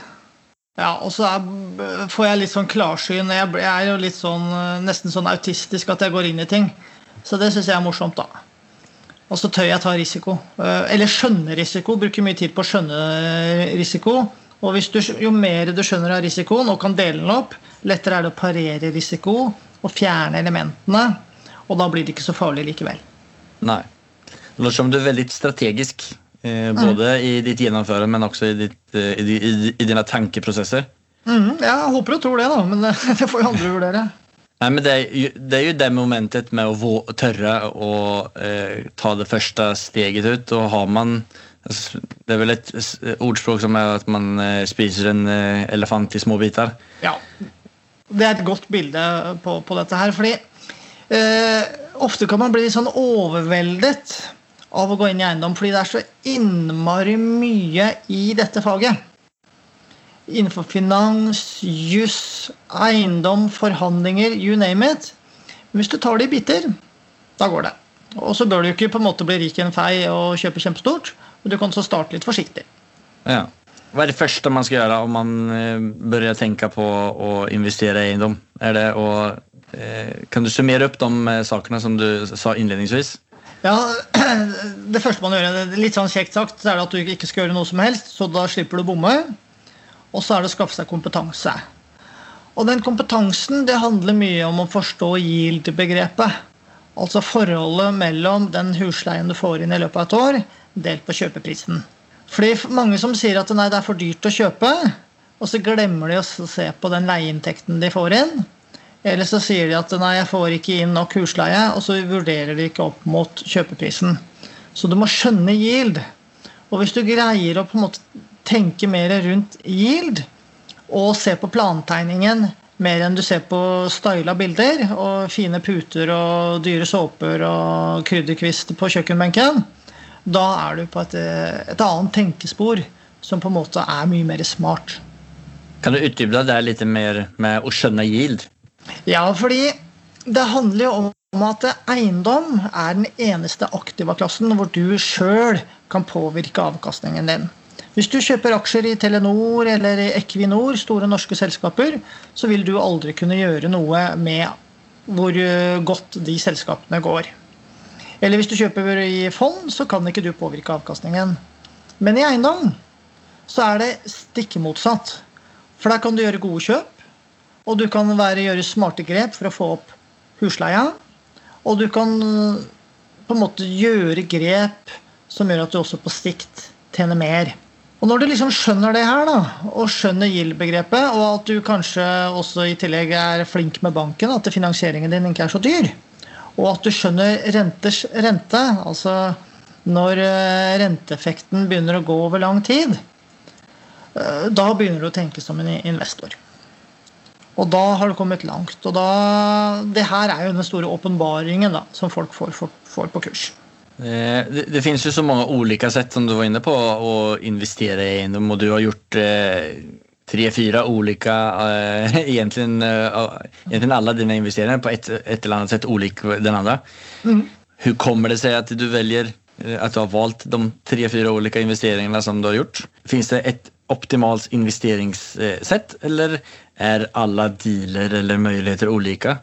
Ja, og så er, får jeg litt sånn klarsyn. Jeg, jeg er jo litt sånn nesten sånn autistisk at jeg går inn i ting. Så det syns jeg er morsomt, da. Og så tør jeg ta risiko. Eh, Eller skjønne risiko. Bruker mye tid på å skjønne risiko. Og du, jo mer du skjønner av risikoen og kan dele den opp, lettere er det å parere risiko og fjerne elementene. Og da blir det ikke så farlig likevel. Nei. Det låter som du er veldig strategisk. Både både i ditt gjennomføre, men også i, ditt, eh, i, i, i dine tankeprosesser. Mhm, jeg håper og tror det, da. Men eh, det får jo andre vurdere. Nei, men det, det er jo det momentet med å tørre å eh, ta det første steget ut. Og har man altså, Det er vel et ordspråk som er at man eh, spiser en eh, elefant i små biter. Ja. Det er et godt bilde på, på dette her. Fordi eh, ofte kan man bli sånn overveldet av å gå inn i eiendom, fordi det er så innmari mye i dette faget. Innenfor finans, juss, eiendom, forhandlinger, you name it. Men hvis du tar det i biter, da går det. Og så bør du ikke på en måte bli rik i en fei og kjøpe kjempestort. Men du kan så starte litt forsiktig. Ja. Hva er det første man skal gjøre om man bør tenke på å investere i eiendom? Er det å, eh, kan du summere opp de eh, sakene som du sa innledningsvis? Ja, Det første man gjør, litt sånn kjekt sagt, så er det at du ikke skal gjøre noe som helst. Så da slipper du å bomme. Og så er det å skaffe seg kompetanse. Og den kompetansen det handler mye om å forstå yield-begrepet. Altså forholdet mellom den husleien du får inn i løpet av et år, delt på kjøpeprisen. Fordi mange som sier at nei, det er for dyrt å kjøpe, og så glemmer de å se på den leieinntekten de får inn. Eller så sier de at nei, jeg får ikke inn nok husleie, og så vurderer de ikke opp mot kjøpeprisen. Så du må skjønne yield. Og hvis du greier å på en måte tenke mer rundt yield, og se på plantegningen mer enn du ser på styla bilder og fine puter og dyre såper og krydderkvist på kjøkkenbenken, da er du på et, et annet tenkespor som på en måte er mye mer smart. Kan du utdype deg litt mer med å skjønne yield? Ja, fordi det handler jo om at eiendom er den eneste aktiva klassen hvor du sjøl kan påvirke avkastningen din. Hvis du kjøper aksjer i Telenor eller i Equinor, store norske selskaper, så vil du aldri kunne gjøre noe med hvor eh, godt de selskapene går. Eller hvis du kjøper i fond, så kan ikke du påvirke avkastningen. Men i eiendom så er det stikk motsatt. For der kan du gjøre gode kjøp, og du kan være, gjøre smarte grep for å få opp husleia. Og du kan eh, på en måte gjøre grep som gjør at du også på sikt tjener mer. Og når du liksom skjønner det her, da, og skjønner GIL-begrepet, og at du kanskje også i tillegg er flink med banken, at finansieringen din ikke er så dyr, og at du skjønner renters rente, altså når eh, renteeffekten begynner å gå over lang tid, eh, da begynner du å tenke som en investor. Og da har du kommet langt. Og da, det her er jo den store åpenbaringen som folk får, får, får på kurs. Eh, det, det, finns ju så mange olika sätt som du var inne på å investere i eiendom og du har gjort eh, tre, fyra olika, eh, egentligen, eh, egentligen alla dina investeringar på ett, ett eller annet sett olik den andre. Mm. Hur kommer det seg at du velger eh, at du har valgt de tre, fyra olika investeringarna som du har gjort? Finns det et optimalt investeringssett eller er alle dealer eller muligheter olika?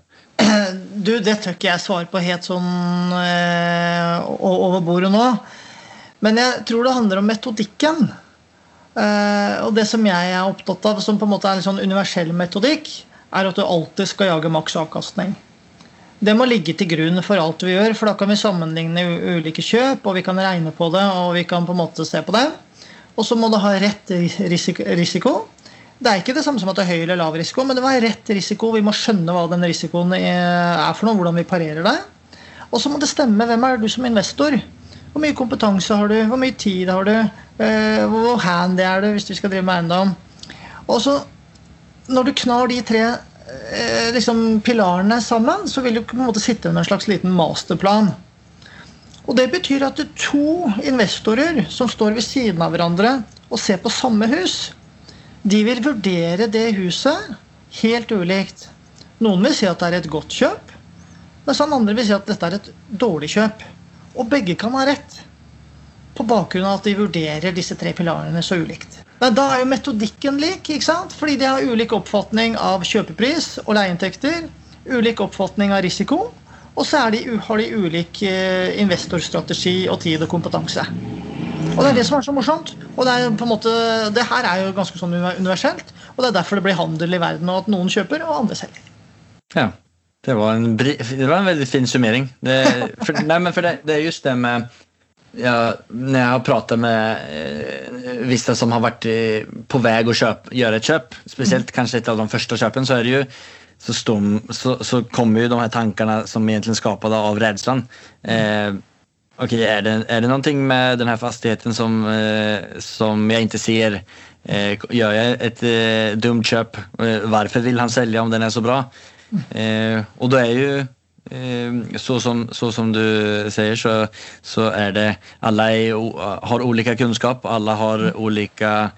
Du, det tør ikke jeg svare på helt sånn eh, over bordet nå. Men jeg tror det handler om metodikken. Eh, og det som jeg er opptatt av, som på en måte er en sånn universell metodikk, er at du alltid skal jage maks avkastning. Det må ligge til grunn for alt vi gjør, for da kan vi sammenligne ulike kjøp, og vi kan regne på det, og vi kan på en måte se på det. Og så må du ha rett risiko. Det er ikke det samme som at det er høy eller lav risiko, men det var rett risiko. Vi må skjønne hva den risikoen er for noe, hvordan vi parerer det. Og så må det stemme. Hvem er du som investor? Hvor mye kompetanse har du? Hvor mye tid har du? Eh, hvor handy er du hvis du skal drive med eiendom? Og så, når du knar de tre eh, liksom, pilarene sammen, så vil du på en måte sitte med en slags liten masterplan. Og Det betyr at det er to investorer som står ved siden av hverandre og ser på samme hus, de vil vurdere det huset helt ulikt. Noen vil si at det er et godt kjøp, mens andre vil si at dette er et dårlig kjøp. Og begge kan ha rett, på bakgrunn av at de vurderer disse tre pilarene så ulikt. Men da er jo metodikken lik, ikke sant? fordi de har ulik oppfatning av kjøpepris og leieinntekter. Ulik oppfatning av risiko. Og så de, har de ulik eh, investorstrategi og tid og kompetanse. Og det er det som er så morsomt. Og det, er på en måte, det her er jo ganske sånn universelt. Og det er derfor det blir handel i verden, og at noen kjøper, og andre selger. Ja. Det var en, det var en veldig fin summering. Det, for, nei, men for det, det, er just det med ja, Når jeg har pratet med eh, visse som har vært på vei å kjøpe, gjøre et kjøp, spesielt mm. kanskje et av de første kjøpene, så er det jo så, stum, så, så kommer jo de her tankene som egentlig skapet av redselen. Eh, Okej, är det, är det någonting med den här fastigheten som, eh, som jag inte ser? Eh, gör jag ett eh, dumt köp? Eh, varför vill han sälja om den är så bra? Och då är ju så som, så som du säger så, så är det alla är, har olika kunskap, alla har olika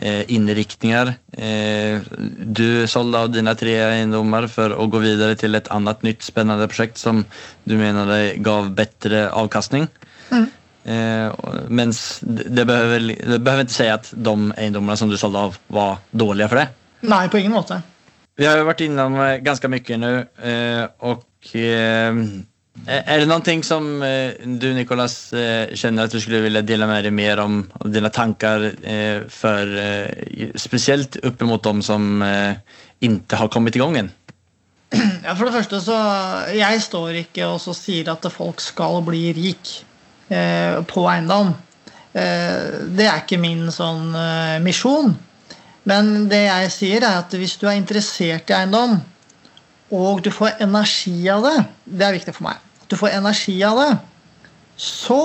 inriktningar. Du sålde av dine tre eiendommer for å gå videre til et annet nytt spennende prosjekt som du menade gav bedre avkastning. Mm. Eh, mens det behøver, det behøver ikke si at de eiendommene som du solgte av, var dårlige for det. Nei, på ingen måte. Vi har jo vært innom eh, ganske mye nå, eh, og eh, er det noe som eh, du, Nicolas, eh, kjenner at du skulle ville dele med deg mer om, om dine tanker for Spesielt opp mot dem som ikke har kommet i gang ennå? Ja, for det første så Jeg står ikke og sier at folk skal bli rik. Eh, på eiendom. Eh, det er ikke min sånn eh, misjon. Men det jeg sier, er at hvis du er interessert i eiendom, og du får energi av det, det er viktig for meg, du får energi av det, så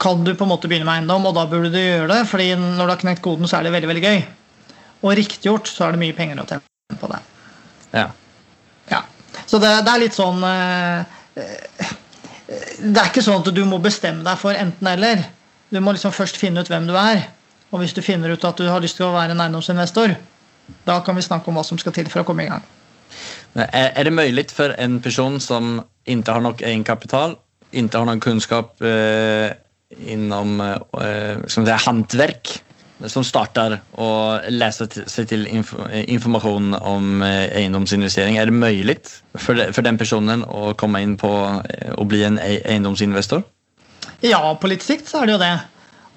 kan du på en måte begynne med eiendom, og da burde du gjøre det. fordi når du har knekt koden, så er det veldig veldig gøy. Og riktig gjort, så er det mye penger å tjene på det. Ja. Ja. Så det, det er litt sånn eh, eh, Det er ikke sånn at du må bestemme deg for enten-eller. Du må liksom først finne ut hvem du er. Og hvis du finner ut at du har lyst til å være en eiendomsinvestor, da kan vi snakke om hva som skal til for å komme i gang. Er, er det mulig for en person som ikke har nok egenkapital, ikke har noen kunnskap eh, innom eh, skal man säga, hantverk, som starter å lese seg til inf informasjon om eh, eiendomsinvestering, er det mulig for, de, for den personen å komme inn på eh, å bli en eiendomsinvestor? Ja, på litt sikt så er det jo det.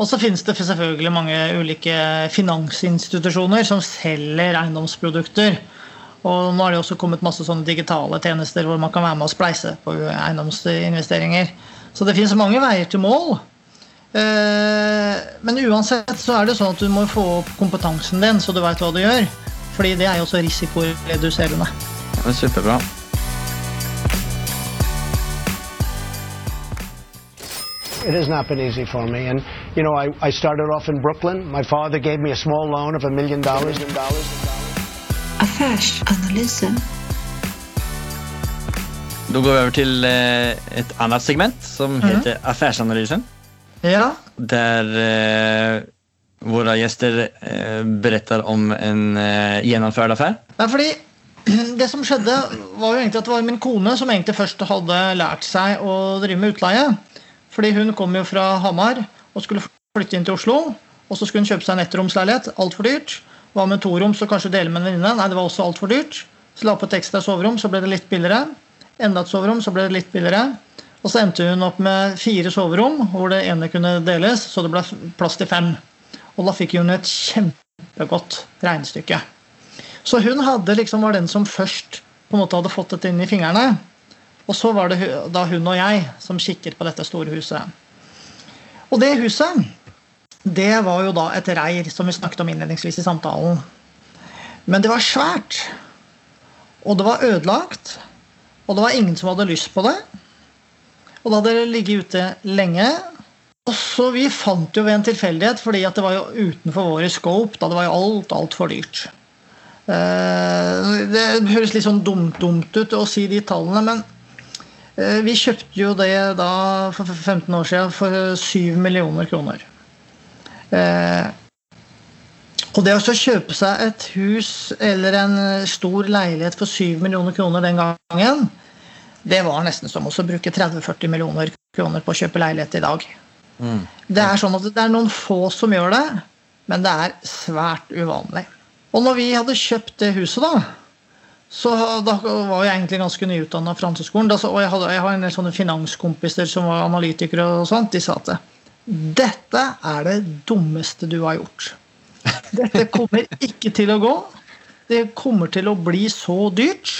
Og så finnes det selvfølgelig mange ulike finansinstitusjoner som selger eiendomsprodukter. Og nå har det også kommet masse sånne digitale tjenester hvor man kan være med og spleise på eiendomsinvesteringer. Så det finnes mange veier til mål. Eh, Men uansett så er det sånn at du må få opp kompetansen din, så du veit hva du gjør. Fordi det er jo også risikoreduserende. Ja, er superbra. It has not been easy for me. And, you know, I, I started off in Brooklyn. My father gave me a small loan of a million dollars. Affärsanalyse. Da går vi over til eh, et annet segment som heter Affærsanalysen. Ja, Der eh, våre gjester eh, beretter om en eh, gjennomført affære. Nei, fordi det som skjedde, var jo egentlig at det var min kone som egentlig først hadde lært seg å drive med utleie. Fordi hun kom jo fra Hamar og skulle flytte inn til Oslo. Og så skulle hun kjøpe seg en ettromsleilighet. Altfor dyrt. Hva med toroms så kanskje dele med en venninne? Nei, det var også altfor dyrt. Så la på et ekstra soverom, så ble det litt billigere. Enda et soverom, så ble det litt billigere. Og så endte hun opp med fire soverom, hvor det ene kunne deles, så det ble plass til fem. Og da fikk hun et kjempegodt regnestykke. Så hun liksom var den som først på en måte hadde fått dette inn i fingrene. Og så var det da hun og jeg som kikket på dette store huset. Og det huset, det var jo da et reir, som vi snakket om innledningsvis i samtalen. Men det var svært. Og det var ødelagt. Og det var ingen som hadde lyst på det. Og da hadde det ligget ute lenge. Og så Vi fant jo ved en tilfeldighet, fordi det var jo utenfor våre scope. da Det var jo alt altfor dyrt. Eh, Det høres litt sånn dumt, dumt ut å si de tallene, men eh, vi kjøpte jo det da for 15 år siden for 7 millioner kroner. Eh, Og det å kjøpe seg et hus eller en stor leilighet for 7 millioner kroner den gangen, det var nesten som å bruke 30-40 millioner kroner på å kjøpe leilighet i dag. Det er sånn at det er noen få som gjør det, men det er svært uvanlig. Og når vi hadde kjøpt det huset, da, så da var jeg egentlig ganske nyutdanna fra Hanseskolen. Og jeg, hadde, jeg har en del sånne finanskompiser som var analytikere og sånt. De sa at dette er det dummeste du har gjort. Dette kommer ikke til å gå. Det kommer til å bli så dyrt.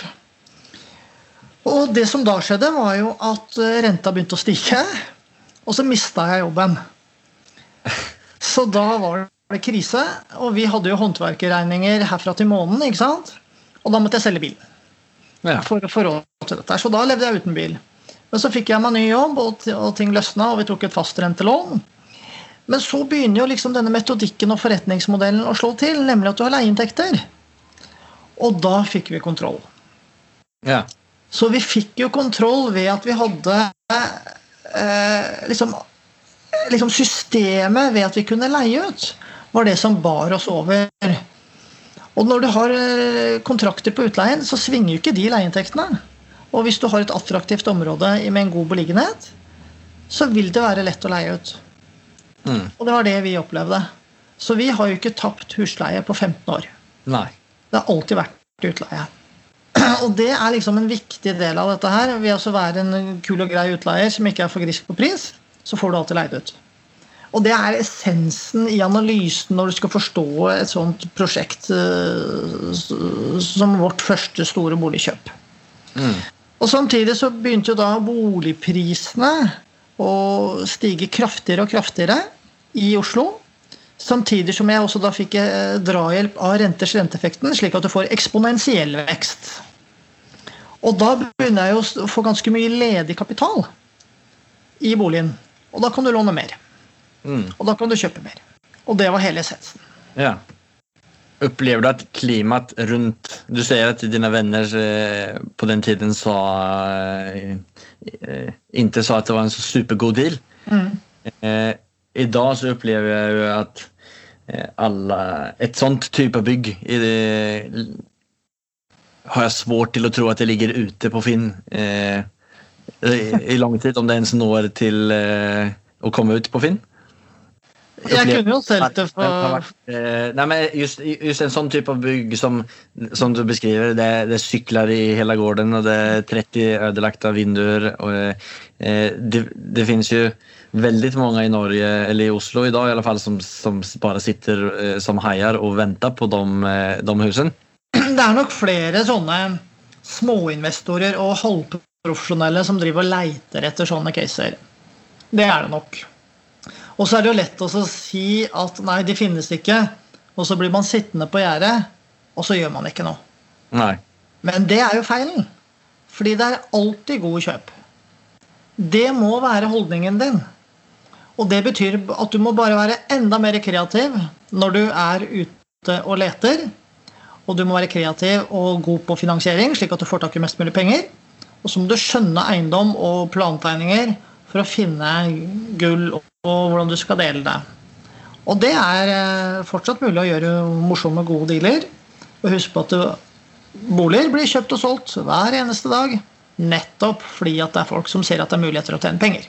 Og det som da skjedde, var jo at eh, renta begynte å stige. Og så mista jeg jobben. Så da var det krise. Og vi hadde jo håndverkerregninger herfra til månen. ikke sant? Og da måtte jeg selge bilen Ja. for å få til dette. Så da levde jeg uten bil. Men så fikk jeg meg ny jobb, og og ting løsna, og vi tok et fastrentelån. Men så begynner jo liksom denne metodikken og forretningsmodellen å slå til, nemlig at du har leieinntekter. Og da fikk vi kontroll. Ja. Så vi fikk jo kontroll ved at vi hadde eh, liksom, liksom Systemet ved at vi kunne leie ut, var det som bar oss over. Og når du har eh, kontrakter på utleien, så svinger jo ikke de leieinntektene. Og hvis du har et attraktivt område med en god beliggenhet, så vil det være lett å leie ut. Mm. Og det var det vi opplevde. Så vi har jo ikke tapt husleie på 15 år. Nei. Det har alltid vært utleie. Og det er liksom en viktig del av dette her. Ved å være en kul og grei utleier som ikke er for grisk på pris, så får du alltid leid ut. Og det er essensen i analysen når du skal forstå et sånt prosjekt eh, som vårt første store boligkjøp. Og samtidig så begynte jo da boligprisene å stige kraftigere og kraftigere. i Oslo. Samtidig som jeg også da fikk eh, drahjelp av renters renteeffekten, slik at du får eksponentiell vekst. Og da begynner jeg å få ganske mye ledig kapital i boligen. Og da kan du låne mer. Mm. Og da kan du kjøpe mer. Og det var hele essensen. Ja. Upplever du at klimaet rundt Du sier at dine venner eh, på den tiden sa eh, eh, Ikke sa at det var en så supergod deal. Eh, I dag så opplever jeg jo at alle et sånt type bygg i det, har jeg svårt til å tro at det ligger ute på Finn eh, i, i lang tid, om det ens når til eh, å komme ut på Finn. Jeg kunne jo solgt det for eh, nei, men just, just en sånn type av bygg som, som du beskriver, det, det er sykler i hele gården, og det er 30 ødelagte vinduer. Og, eh, det, det finnes jo veldig mange i Norge, eller i Oslo i dag i alle fall, som, som bare sitter eh, som haier og venter på de, eh, de husene. Det er nok flere sånne småinvestorer og halvprofesjonelle som driver og leiter etter sånne caser. Det er det nok. Og så er det jo lett å si at nei, de finnes ikke. Og så blir man sittende på gjerdet, og så gjør man ikke noe. Nei. Men det er jo feilen. Fordi det er alltid gode kjøp. Det må være holdningen din. Og det betyr at du må bare være enda mer kreativ når du er ute og leter. Og du må være kreativ og god på finansiering, slik at du får tak i mest mulig penger. Og så må du skjønne eiendom og plantegninger for å finne gull og hvordan du skal dele det. Og det er eh, fortsatt mulig å gjøre morsomme, gode dealer. Og husk på at boliger blir kjøpt og solgt hver eneste dag. Nettopp fordi at det er folk som ser at det er muligheter å tjene penger.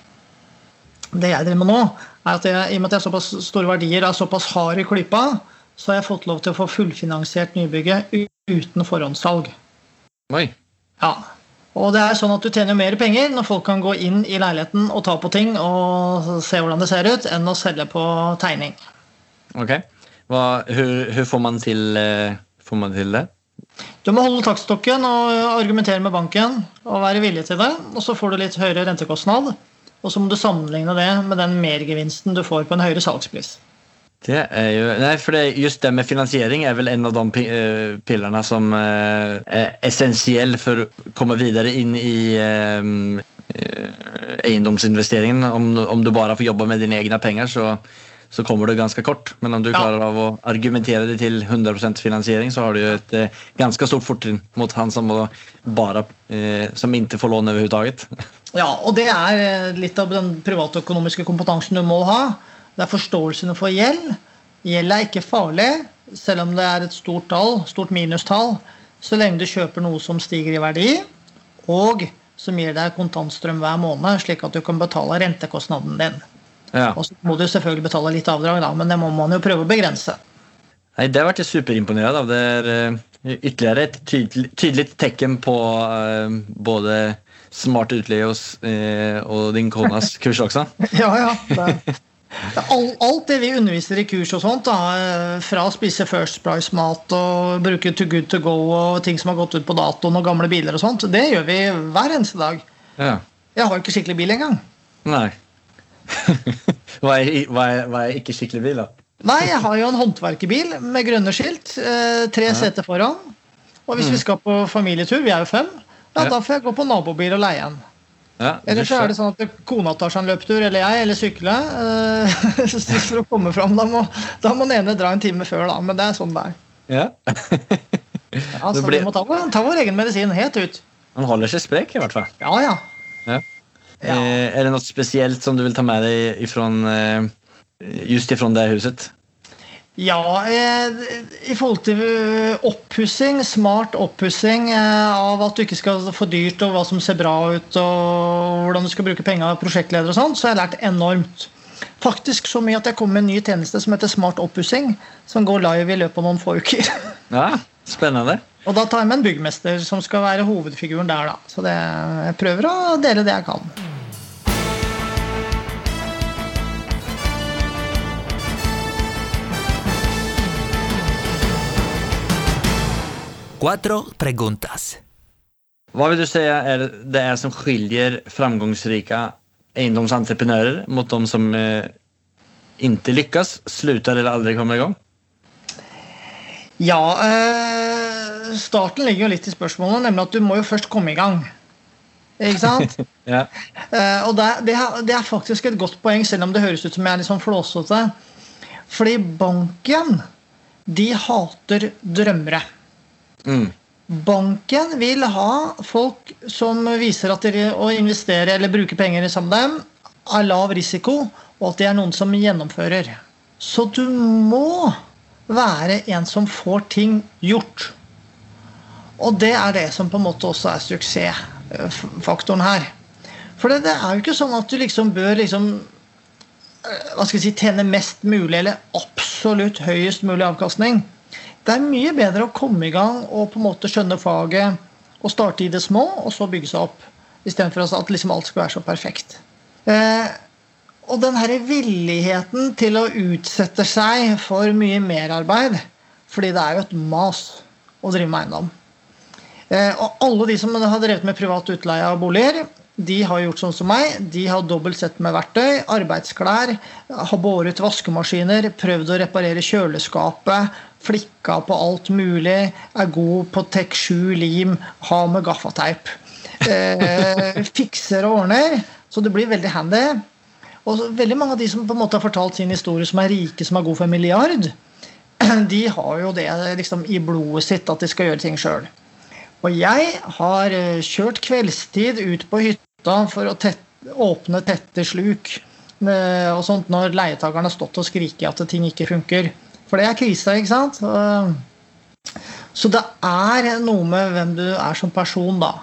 Det jeg driver med nå, er at jeg, i og med at jeg har såpass store verdier og er såpass hard i klypa, så har jeg fått lov til å få fullfinansiert nybygget uten forhåndssalg. Oi. Ja. Og det er sånn at du tjener mer penger når folk kan gå inn i leiligheten og ta på ting og se hvordan det ser ut, enn å selge på tegning. Ok. Hvordan får man til, eh, får man til det? Du må holde takststokken og argumentere med banken og være villig til det. Og så får du litt høyere rentekostnad. Og så må du sammenligne det med den mergevinsten du får på en høyere salgspris. Det er jo, nei, for det, Just det med finansiering er vel en av de pillene eh, som eh, er essensiell for å komme videre inn i eh, eiendomsinvesteringen. Om, om du bare får jobbe med dine egne penger, så, så kommer du ganske kort. Men om du Ja. klarer av å argumentere det til 100% finansiering, så har du jo et ganske stort fortrinn mot han som, bare, som ikke får lån overhodet. Ja, og det er litt av den privatøkonomiske kompetansen du må ha. Det er forståelsen for gjeld. Gjeld er ikke farlig, selv om det er et stort tall, stort minustall, så lenge du kjøper noe som stiger i verdi, og som gir deg kontantstrøm hver måned, slik at du kan betale rentekostnaden din. Ja. Og så må du selvfølgelig betale litt avdrag, da, men det må man jo prøve å begrense. Nei, Det ble jeg superimponert av. Det er eh, ytterligere et tydelig, tydelig tegn på uh, både smart utleie og, uh, og din konas kurs også. Ja, ja. Det, all, alt det vi underviser i kurs og sånt, da, eh, fra å spise First Price-mat og bruke To Good To Go og ting som har gått ut på datoen og gamle biler og sånt, det gjør vi hver eneste dag. Ja. Jeg har ikke skikkelig bil engang. Nei. hva, er, hva, er, hva er ikke skikkelig bil, da? Nei, jeg har jo en håndverkerbil med grønne skilt, Tre tre seter foran. Og hvis vi skal på familietur, vi er jo fem, ja, Ja. da får jeg gå på nabobil og leie en. Ja, Eller så er det sånn at kona tar seg en løptur, eller jeg, eller sykle. for å komme fram. Da må, da må den ene dra en time før, da. Men det er sånn det er. Ja. Ja, så blir- vi må ta, ta vår egen medisin helt ut. Han holder seg sprek, i hvert fall. Ja, ja. Ja. Ja. Eh, er det noe spesielt som du vil ta med deg ifrån, eh, just ifrån det huset? Ja, eh, i forhold til eh, oppussing, smart oppussing eh, av at du ikke skal få dyrt, og hva som ser bra ut, og hvordan du skal bruke penger av prosjektleder og sånn, så har jeg lært enormt. Faktisk så mye at jeg kommer med en ny tjeneste som heter Smart oppussing, som går live i løpet av noen få uker. Ja, spennende. Og da tar jeg med en byggmester som skal være hovedfiguren der, da. Så det, jeg prøver å dele det jeg kan. Cuatro preguntas. Hva vil du si er det er som skiljer framgangsrike eiendomsentreprenører mot de som eh, ikke lykkes, slutter eller aldri kommer i gang? Ja, eh, starten ligger jo litt i spørsmålet, nemlig at du må jo først komme i gang. Ikke sant? Ja. Eh, og det, det, er, det er faktisk et godt poeng, selv om det høres ut som jeg er litt sånn flåsete. Fordi banken, de hater drømmere. Mm. Banken vil ha folk som viser at de å investere eller bruke penger sammen med dem er lav risiko, og at det er noen som gjennomfører. Så du må være en som får ting gjort. Og det er det som på en måte også er suksessfaktoren her. For det er jo ikke sånn at du liksom bør liksom eh, hva skal jeg si, tjene mest mulig eller absolutt høyest mulig avkastning. Det er mye bedre å komme i gang og på en måte skjønne faget og starte i det små, og så bygge seg opp. Istedenfor at liksom alt skal være så perfekt. Eh, og den her villigheten til å utsette seg for mye merarbeid, fordi det er jo et mas å drive med eiendom. Eh, og alle de som har drevet med privat utleie av boliger, de har gjort sånn som meg. De har dobbelt sett med verktøy, arbeidsklær, har båret vaskemaskiner, prøvd å reparere kjøleskapet, flikka på alt mulig, er god på Tek 7 lim, har med gaffateip. Eh, fikser og ordner, så det blir veldig handy. Og veldig mange av de som på en måte har fortalt sin historie, som er rike, som er god for en milliard, de har jo det liksom i blodet sitt at de skal gjøre ting sjøl. Og jeg har eh, kjørt kveldstid ut på hytta for å tette, åpne tette sluk eh, og sånt når leietakerne har stått og skriket at ting ikke funker. For det er krise, ikke sant? Så det er noe med hvem du er som person, da.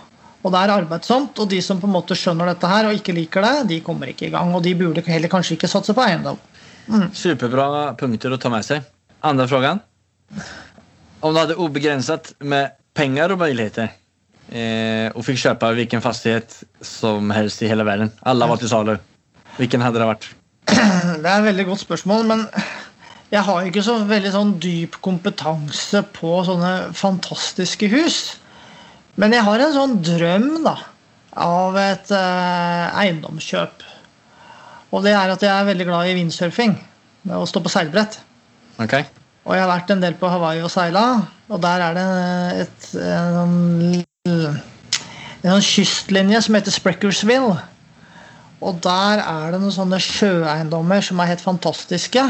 Og det er arbeidsomt, og de som på en måte skjønner dette her og ikke liker det, de kommer ikke i gang. Og de burde heller kanskje ikke satse på eiendom. Mm. Superbra punkter å ta med seg. Andre spørsmål? Om du hadde ubegrenset med penger og muligheter eh, og fikk kjøpe hvilken fastighet som helst i hele verden, alle var til salu, hvilken hadde det vært? Det er et veldig godt spørsmål, men jeg har ikke så veldig sånn dyp kompetanse på sånne fantastiske hus. Men jeg har en sånn drøm da, av et eh, eiendomskjøp. Og det er at jeg er veldig glad i vindsurfing. Å stå på seilbrett. Okay. Og jeg har vært en del på Hawaii og seila, og der er det et, en, en, en kystlinje som heter Spreckersville. Og der er det noen sånne sjøeiendommer som er helt fantastiske.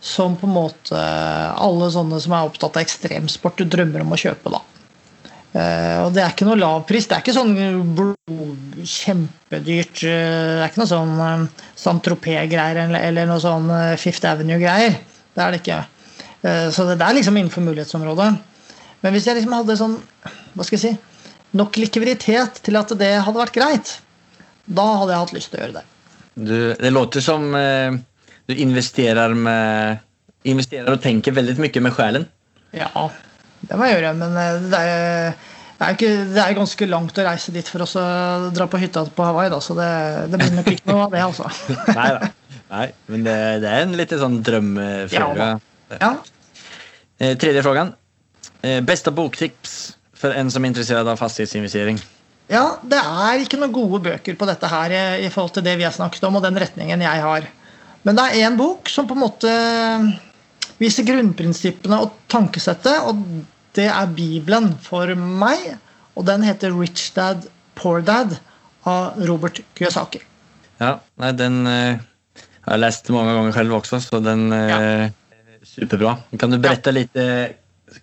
Som på en måte alle sånne som er opptatt av ekstremsport, drømmer om å kjøpe. da. Uh, og det er ikke noe lav pris. Det er ikke sånn kjempedyrt uh, Det er ikke noe sånn uh, Saint-Tropez-greier eller, eller, noe sånn uh, Fifth Avenue-greier. Det er det ikke. så det, det er liksom innenfor mulighetsområdet. Men hvis jeg liksom hadde sånn Hva skal jeg si nok likviditet til at det hadde vært greit, da hadde jeg hatt lyst til å gjøre det. Du, det låter som du investerer med Investerer og tenker veldig mye med sjelen. Ja, det må jeg gjøre, men eh, det er, det er, ikke, det er ganske langt å reise dit for å dra på hytta på Hawaii, da, så det, det blir nok ikke noe av det, altså. Nei da. Nei, men det, det er en litt sånn drømmefråga. Ja, ja. eh, tredje spørsmål. Eh, beste boktips for en som er interessert av fastighetsinvestering? Ja, det er ikke noen gode bøker på dette her i, i forhold til det vi har snakket om, og den retningen jeg har. Men det er én bok som på en måte viser grunnprinsippene og tankesettet, og det er Bibelen for meg. Og den heter 'Rich Dad, Poor Dad' av Robert Kiyosaki. Ja, nei, den uh, har jeg lest mange ganger selv også, så den uh, ja. Superbra. Kan du berette ja. litt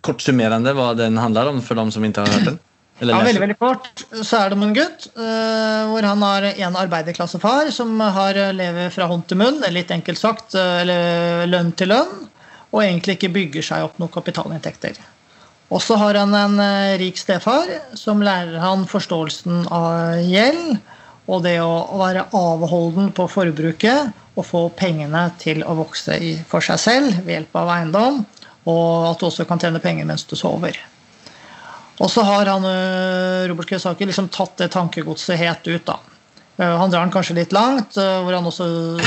kort summerende hva den handler om, for dem som ikke har hørt den? ja, veldig, veldig kort. Så er det om en gutt uh, hvor han har en arbeiderklassefar som har lever fra hånd til munn, litt enkelt sagt, eller lønn til lønn og egentlig ikke bygger seg opp noen kapitalinntekter. Og så har han en uh, rik stefar som lærer han forståelsen av gjeld og det å være avholden på forbruket og få pengene til å vokse for seg selv ved hjelp av eiendom, og at du også kan tjene penger mens du sover. Og så har han, eh, Robert Kiyosaki liksom tatt det tankegodset helt ut. da. Eh, han drar den kanskje litt langt, hvor han også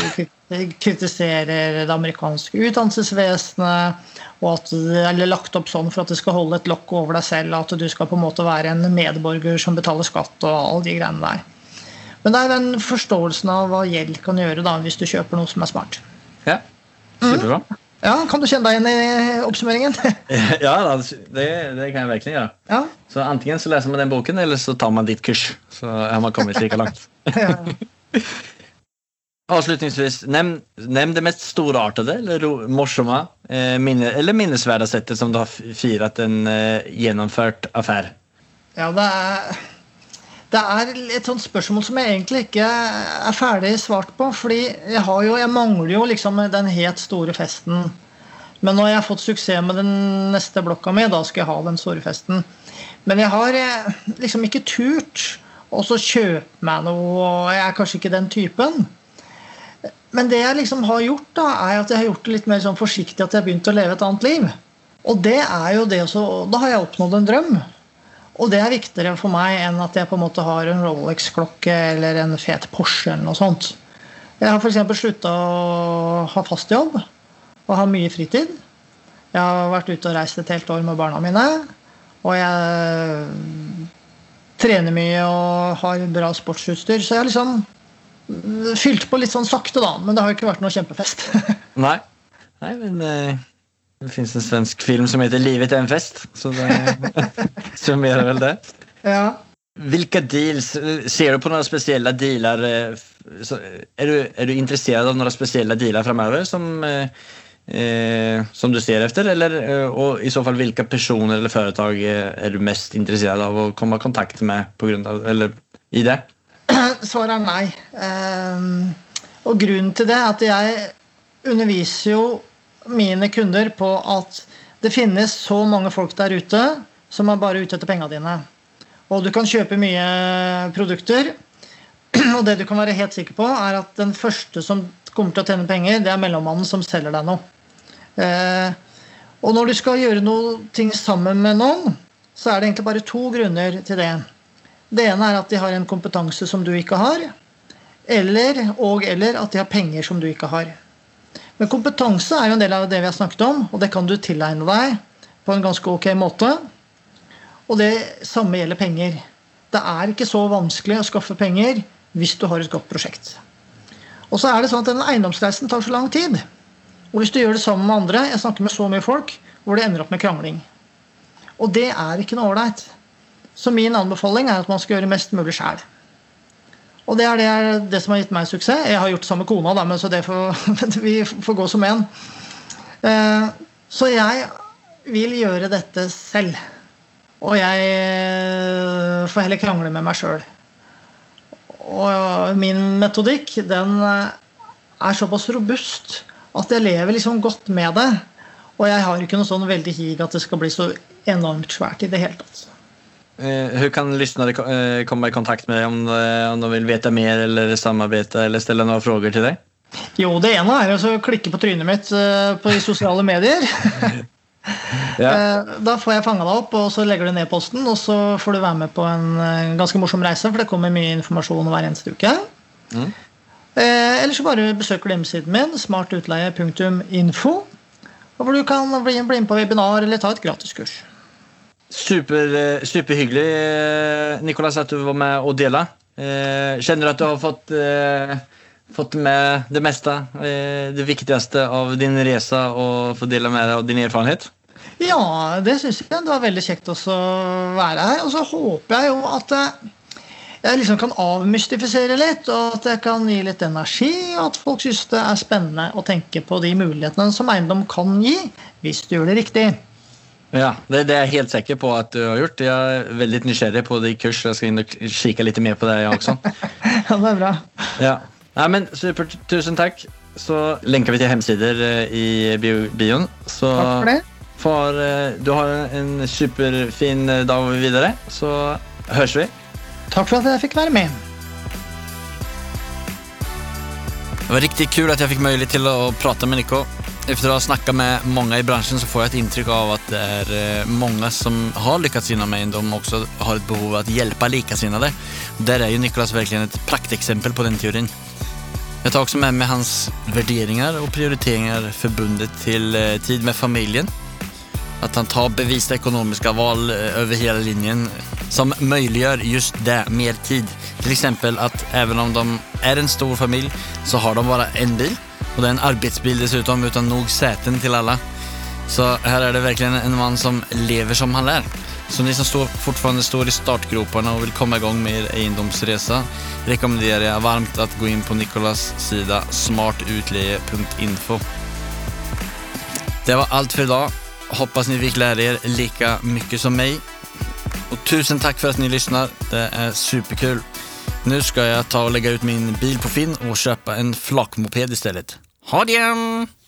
kritiserer det amerikanske utdannelsesvesenet. Og at det er lagt opp sånn for at det skal holde et lokk over deg selv. At du skal på en måte være en medborger som betaler skatt og alle de greiene der. Men det er den forståelsen av hva gjeld kan gjøre da, hvis du kjøper noe som er smart. Ja, superbra. Ja, Kan du kjenne deg igjen i oppsummeringen? Ja, det, det kan jeg virkelig gjøre. ja. Så antingen så leser man den boken, eller så tar man ditt kurs. Så har man kommet like langt. ja. Avslutningsvis, nevn, nevn, det mest storartede eller morsomme eh, minne, eller minnesverdige settet som du har f- firat en eh, gjennomført affære. Ja, det er, det er et sånt spørsmål som jeg egentlig ikke er ferdig svart på. fordi jeg, jo, jeg mangler jo liksom den helt store festen. Men når jeg har fått suksess med den neste blokka mi, da skal jeg ha den store festen. Men jeg har eh, liksom ikke turt å kjøpe meg noe, jeg er kanskje ikke den typen. Men det jeg liksom har gjort, da, er at jeg har gjort det litt mer sånn forsiktig at jeg har begynt å leve et annet liv. Og det er jo det også, Da har jeg oppnådd en drøm. Og det er viktigere for meg enn at jeg på en måte har en Rolex-klokke eller en fet Porsche eller noe sånt. Jeg har f.eks. slutta å ha fast jobb og ha mye fritid. Jeg har vært ute og reist et helt år med barna mine. Og jeg trener mye og har bra sportsutstyr. Så jeg har liksom fylt på litt sånn sakte, da. Men det har jo ikke vært noe kjempefest. Nei, Nei men eh, det fins en svensk film som heter Livet er en fest. Så det summerer vel det. ja. Hvilke deals, ser du på noen spesielle dealer er så- Är du, er du interessert av noen spesielle dealer framover som, eh, eh, som du ser efter? Eller, og i så fall hvilke personer eller företag er du mest interessert av å komme i kontakt med på grund av, eller i det? Svaret er nei. Um, og grunnen til det er at jeg underviser jo mine kunder på at det finnes så mange folk der ute som er bare ute etter pengene dine. Og du kan kjøpe mye produkter, og det du kan være helt sikker på, er at den første som kommer til å tjene penger, det er mellommannen som selger deg noe. Eh, og når du skal gjøre noe ting sammen med noen, så er det egentlig bare to grunner til det. Det ene er at de har en kompetanse som du ikke har, eller, og eller at de har penger som du ikke har. Men kompetanse er jo en del av det vi har snakket om, og det kan du tilegne deg på en ganske ok måte. Og det samme gjelder penger. Det er ikke så vanskelig å skaffe penger hvis du har et godt prosjekt. Og så er det sånn at den eiendomsreisen tar så lang tid. Og hvis du gjør det sammen med andre Jeg snakker med så mye folk hvor det ender opp med krangling. Og det er ikke noe ålreit. Så min anbefaling er at man skal gjøre mest mulig sjæl. Og det er det, det som har gitt meg suksess. Jeg har gjort det sammen med kona, da, men så det får, vi får gå som én. Eh, Så jeg vil gjøre dette selv. Og jeg eh, får heller krangle med meg sjøl. Og min metodikk, den eh, er såpass robust at jeg lever liksom godt med det. Og jeg har ikke noe sånn veldig hig at det skal bli så enormt svært i det hele tatt. Eh, hur kan lyssnare eh, komma i kontakt med dig om, eh, om de vill veta mer eller samarbeta eller ställa några frågor till dig? Jo, det ene er å klikke på trynet mitt på de sosiale medier. Ja. Da får jeg fanga deg opp, og så legger du ned posten. Og så får du være med på en ganske morsom reise, for det kommer mye informasjon hver eneste uke. Mm. Eller så bare besøker du hjemmesiden min, smartutleie.info. Hvor du kan bli, bli med på webinar eller ta et gratiskurs. Super, eh, superhyggelig, eh, Nicolas, att du var med og dela. Eh, kjenner du at du har fått, eh, fått med det meste, eh, det viktigste av din resa og få dele med deg av din erfarenhet? Ja, det syns jeg. Det var veldig kjekt å være her. Og så håper jeg jo at eh, jeg liksom kan avmystifisere litt, og at jeg kan gi litt energi, og at folk syns det er spennende å tenke på de mulighetene som eiendom kan gi, hvis du gjør det riktig. Ja, det, det er jeg helt sikker på at du har gjort. Jeg er veldig nysgjerrig på de kurs. Jeg skal inn og kikke litt mer på det jeg også. Ja, det er bra. Ja. Nei, men supert. tusen takk. Så lenker vi til hemsidor eh, i bio, bion. Så Takk for det. får eh, du har en superfin eh, dag videre. Så høres vi. Takk for at jeg fikk være med. Det var riktig kul at jeg fikk mulighet til å prate med Nico. Efter å ha snakka med mange i bransjen så får jeg et inntrykk av at det er mange som har lyckats inom og også har et behov av å hjelpe likasinnade. Der er jo Nicolas virkelig et prakteksempel på den teorien. Jeg tar også med meg hans vurderinger og prioriteringar forbundet till eh, tid med familjen. At han tar beviste økonomiske val over hele linjen som muliggjør just det, mer tid. F.eks. at även om de er en stor familj så har de bare en bil Och det är en arbetsbil dessutom utan nog säten till alla. Så här är det verkligen en man som lever som han lär. Så ni som står, fortfarande står i startgroparna och vill komma igång med er egendomsresa rekommenderar jag varmt att gå in på Nikolas sida smartutleje.info. Det var allt för idag. Hoppas ni fick lära er lika mycket som mig. Och tusen tack för att ni lyssnar. Det är superkul. Nu ska jag ta och lägga ut min bil på Finn och köpa en flakmoped istället. Ha det!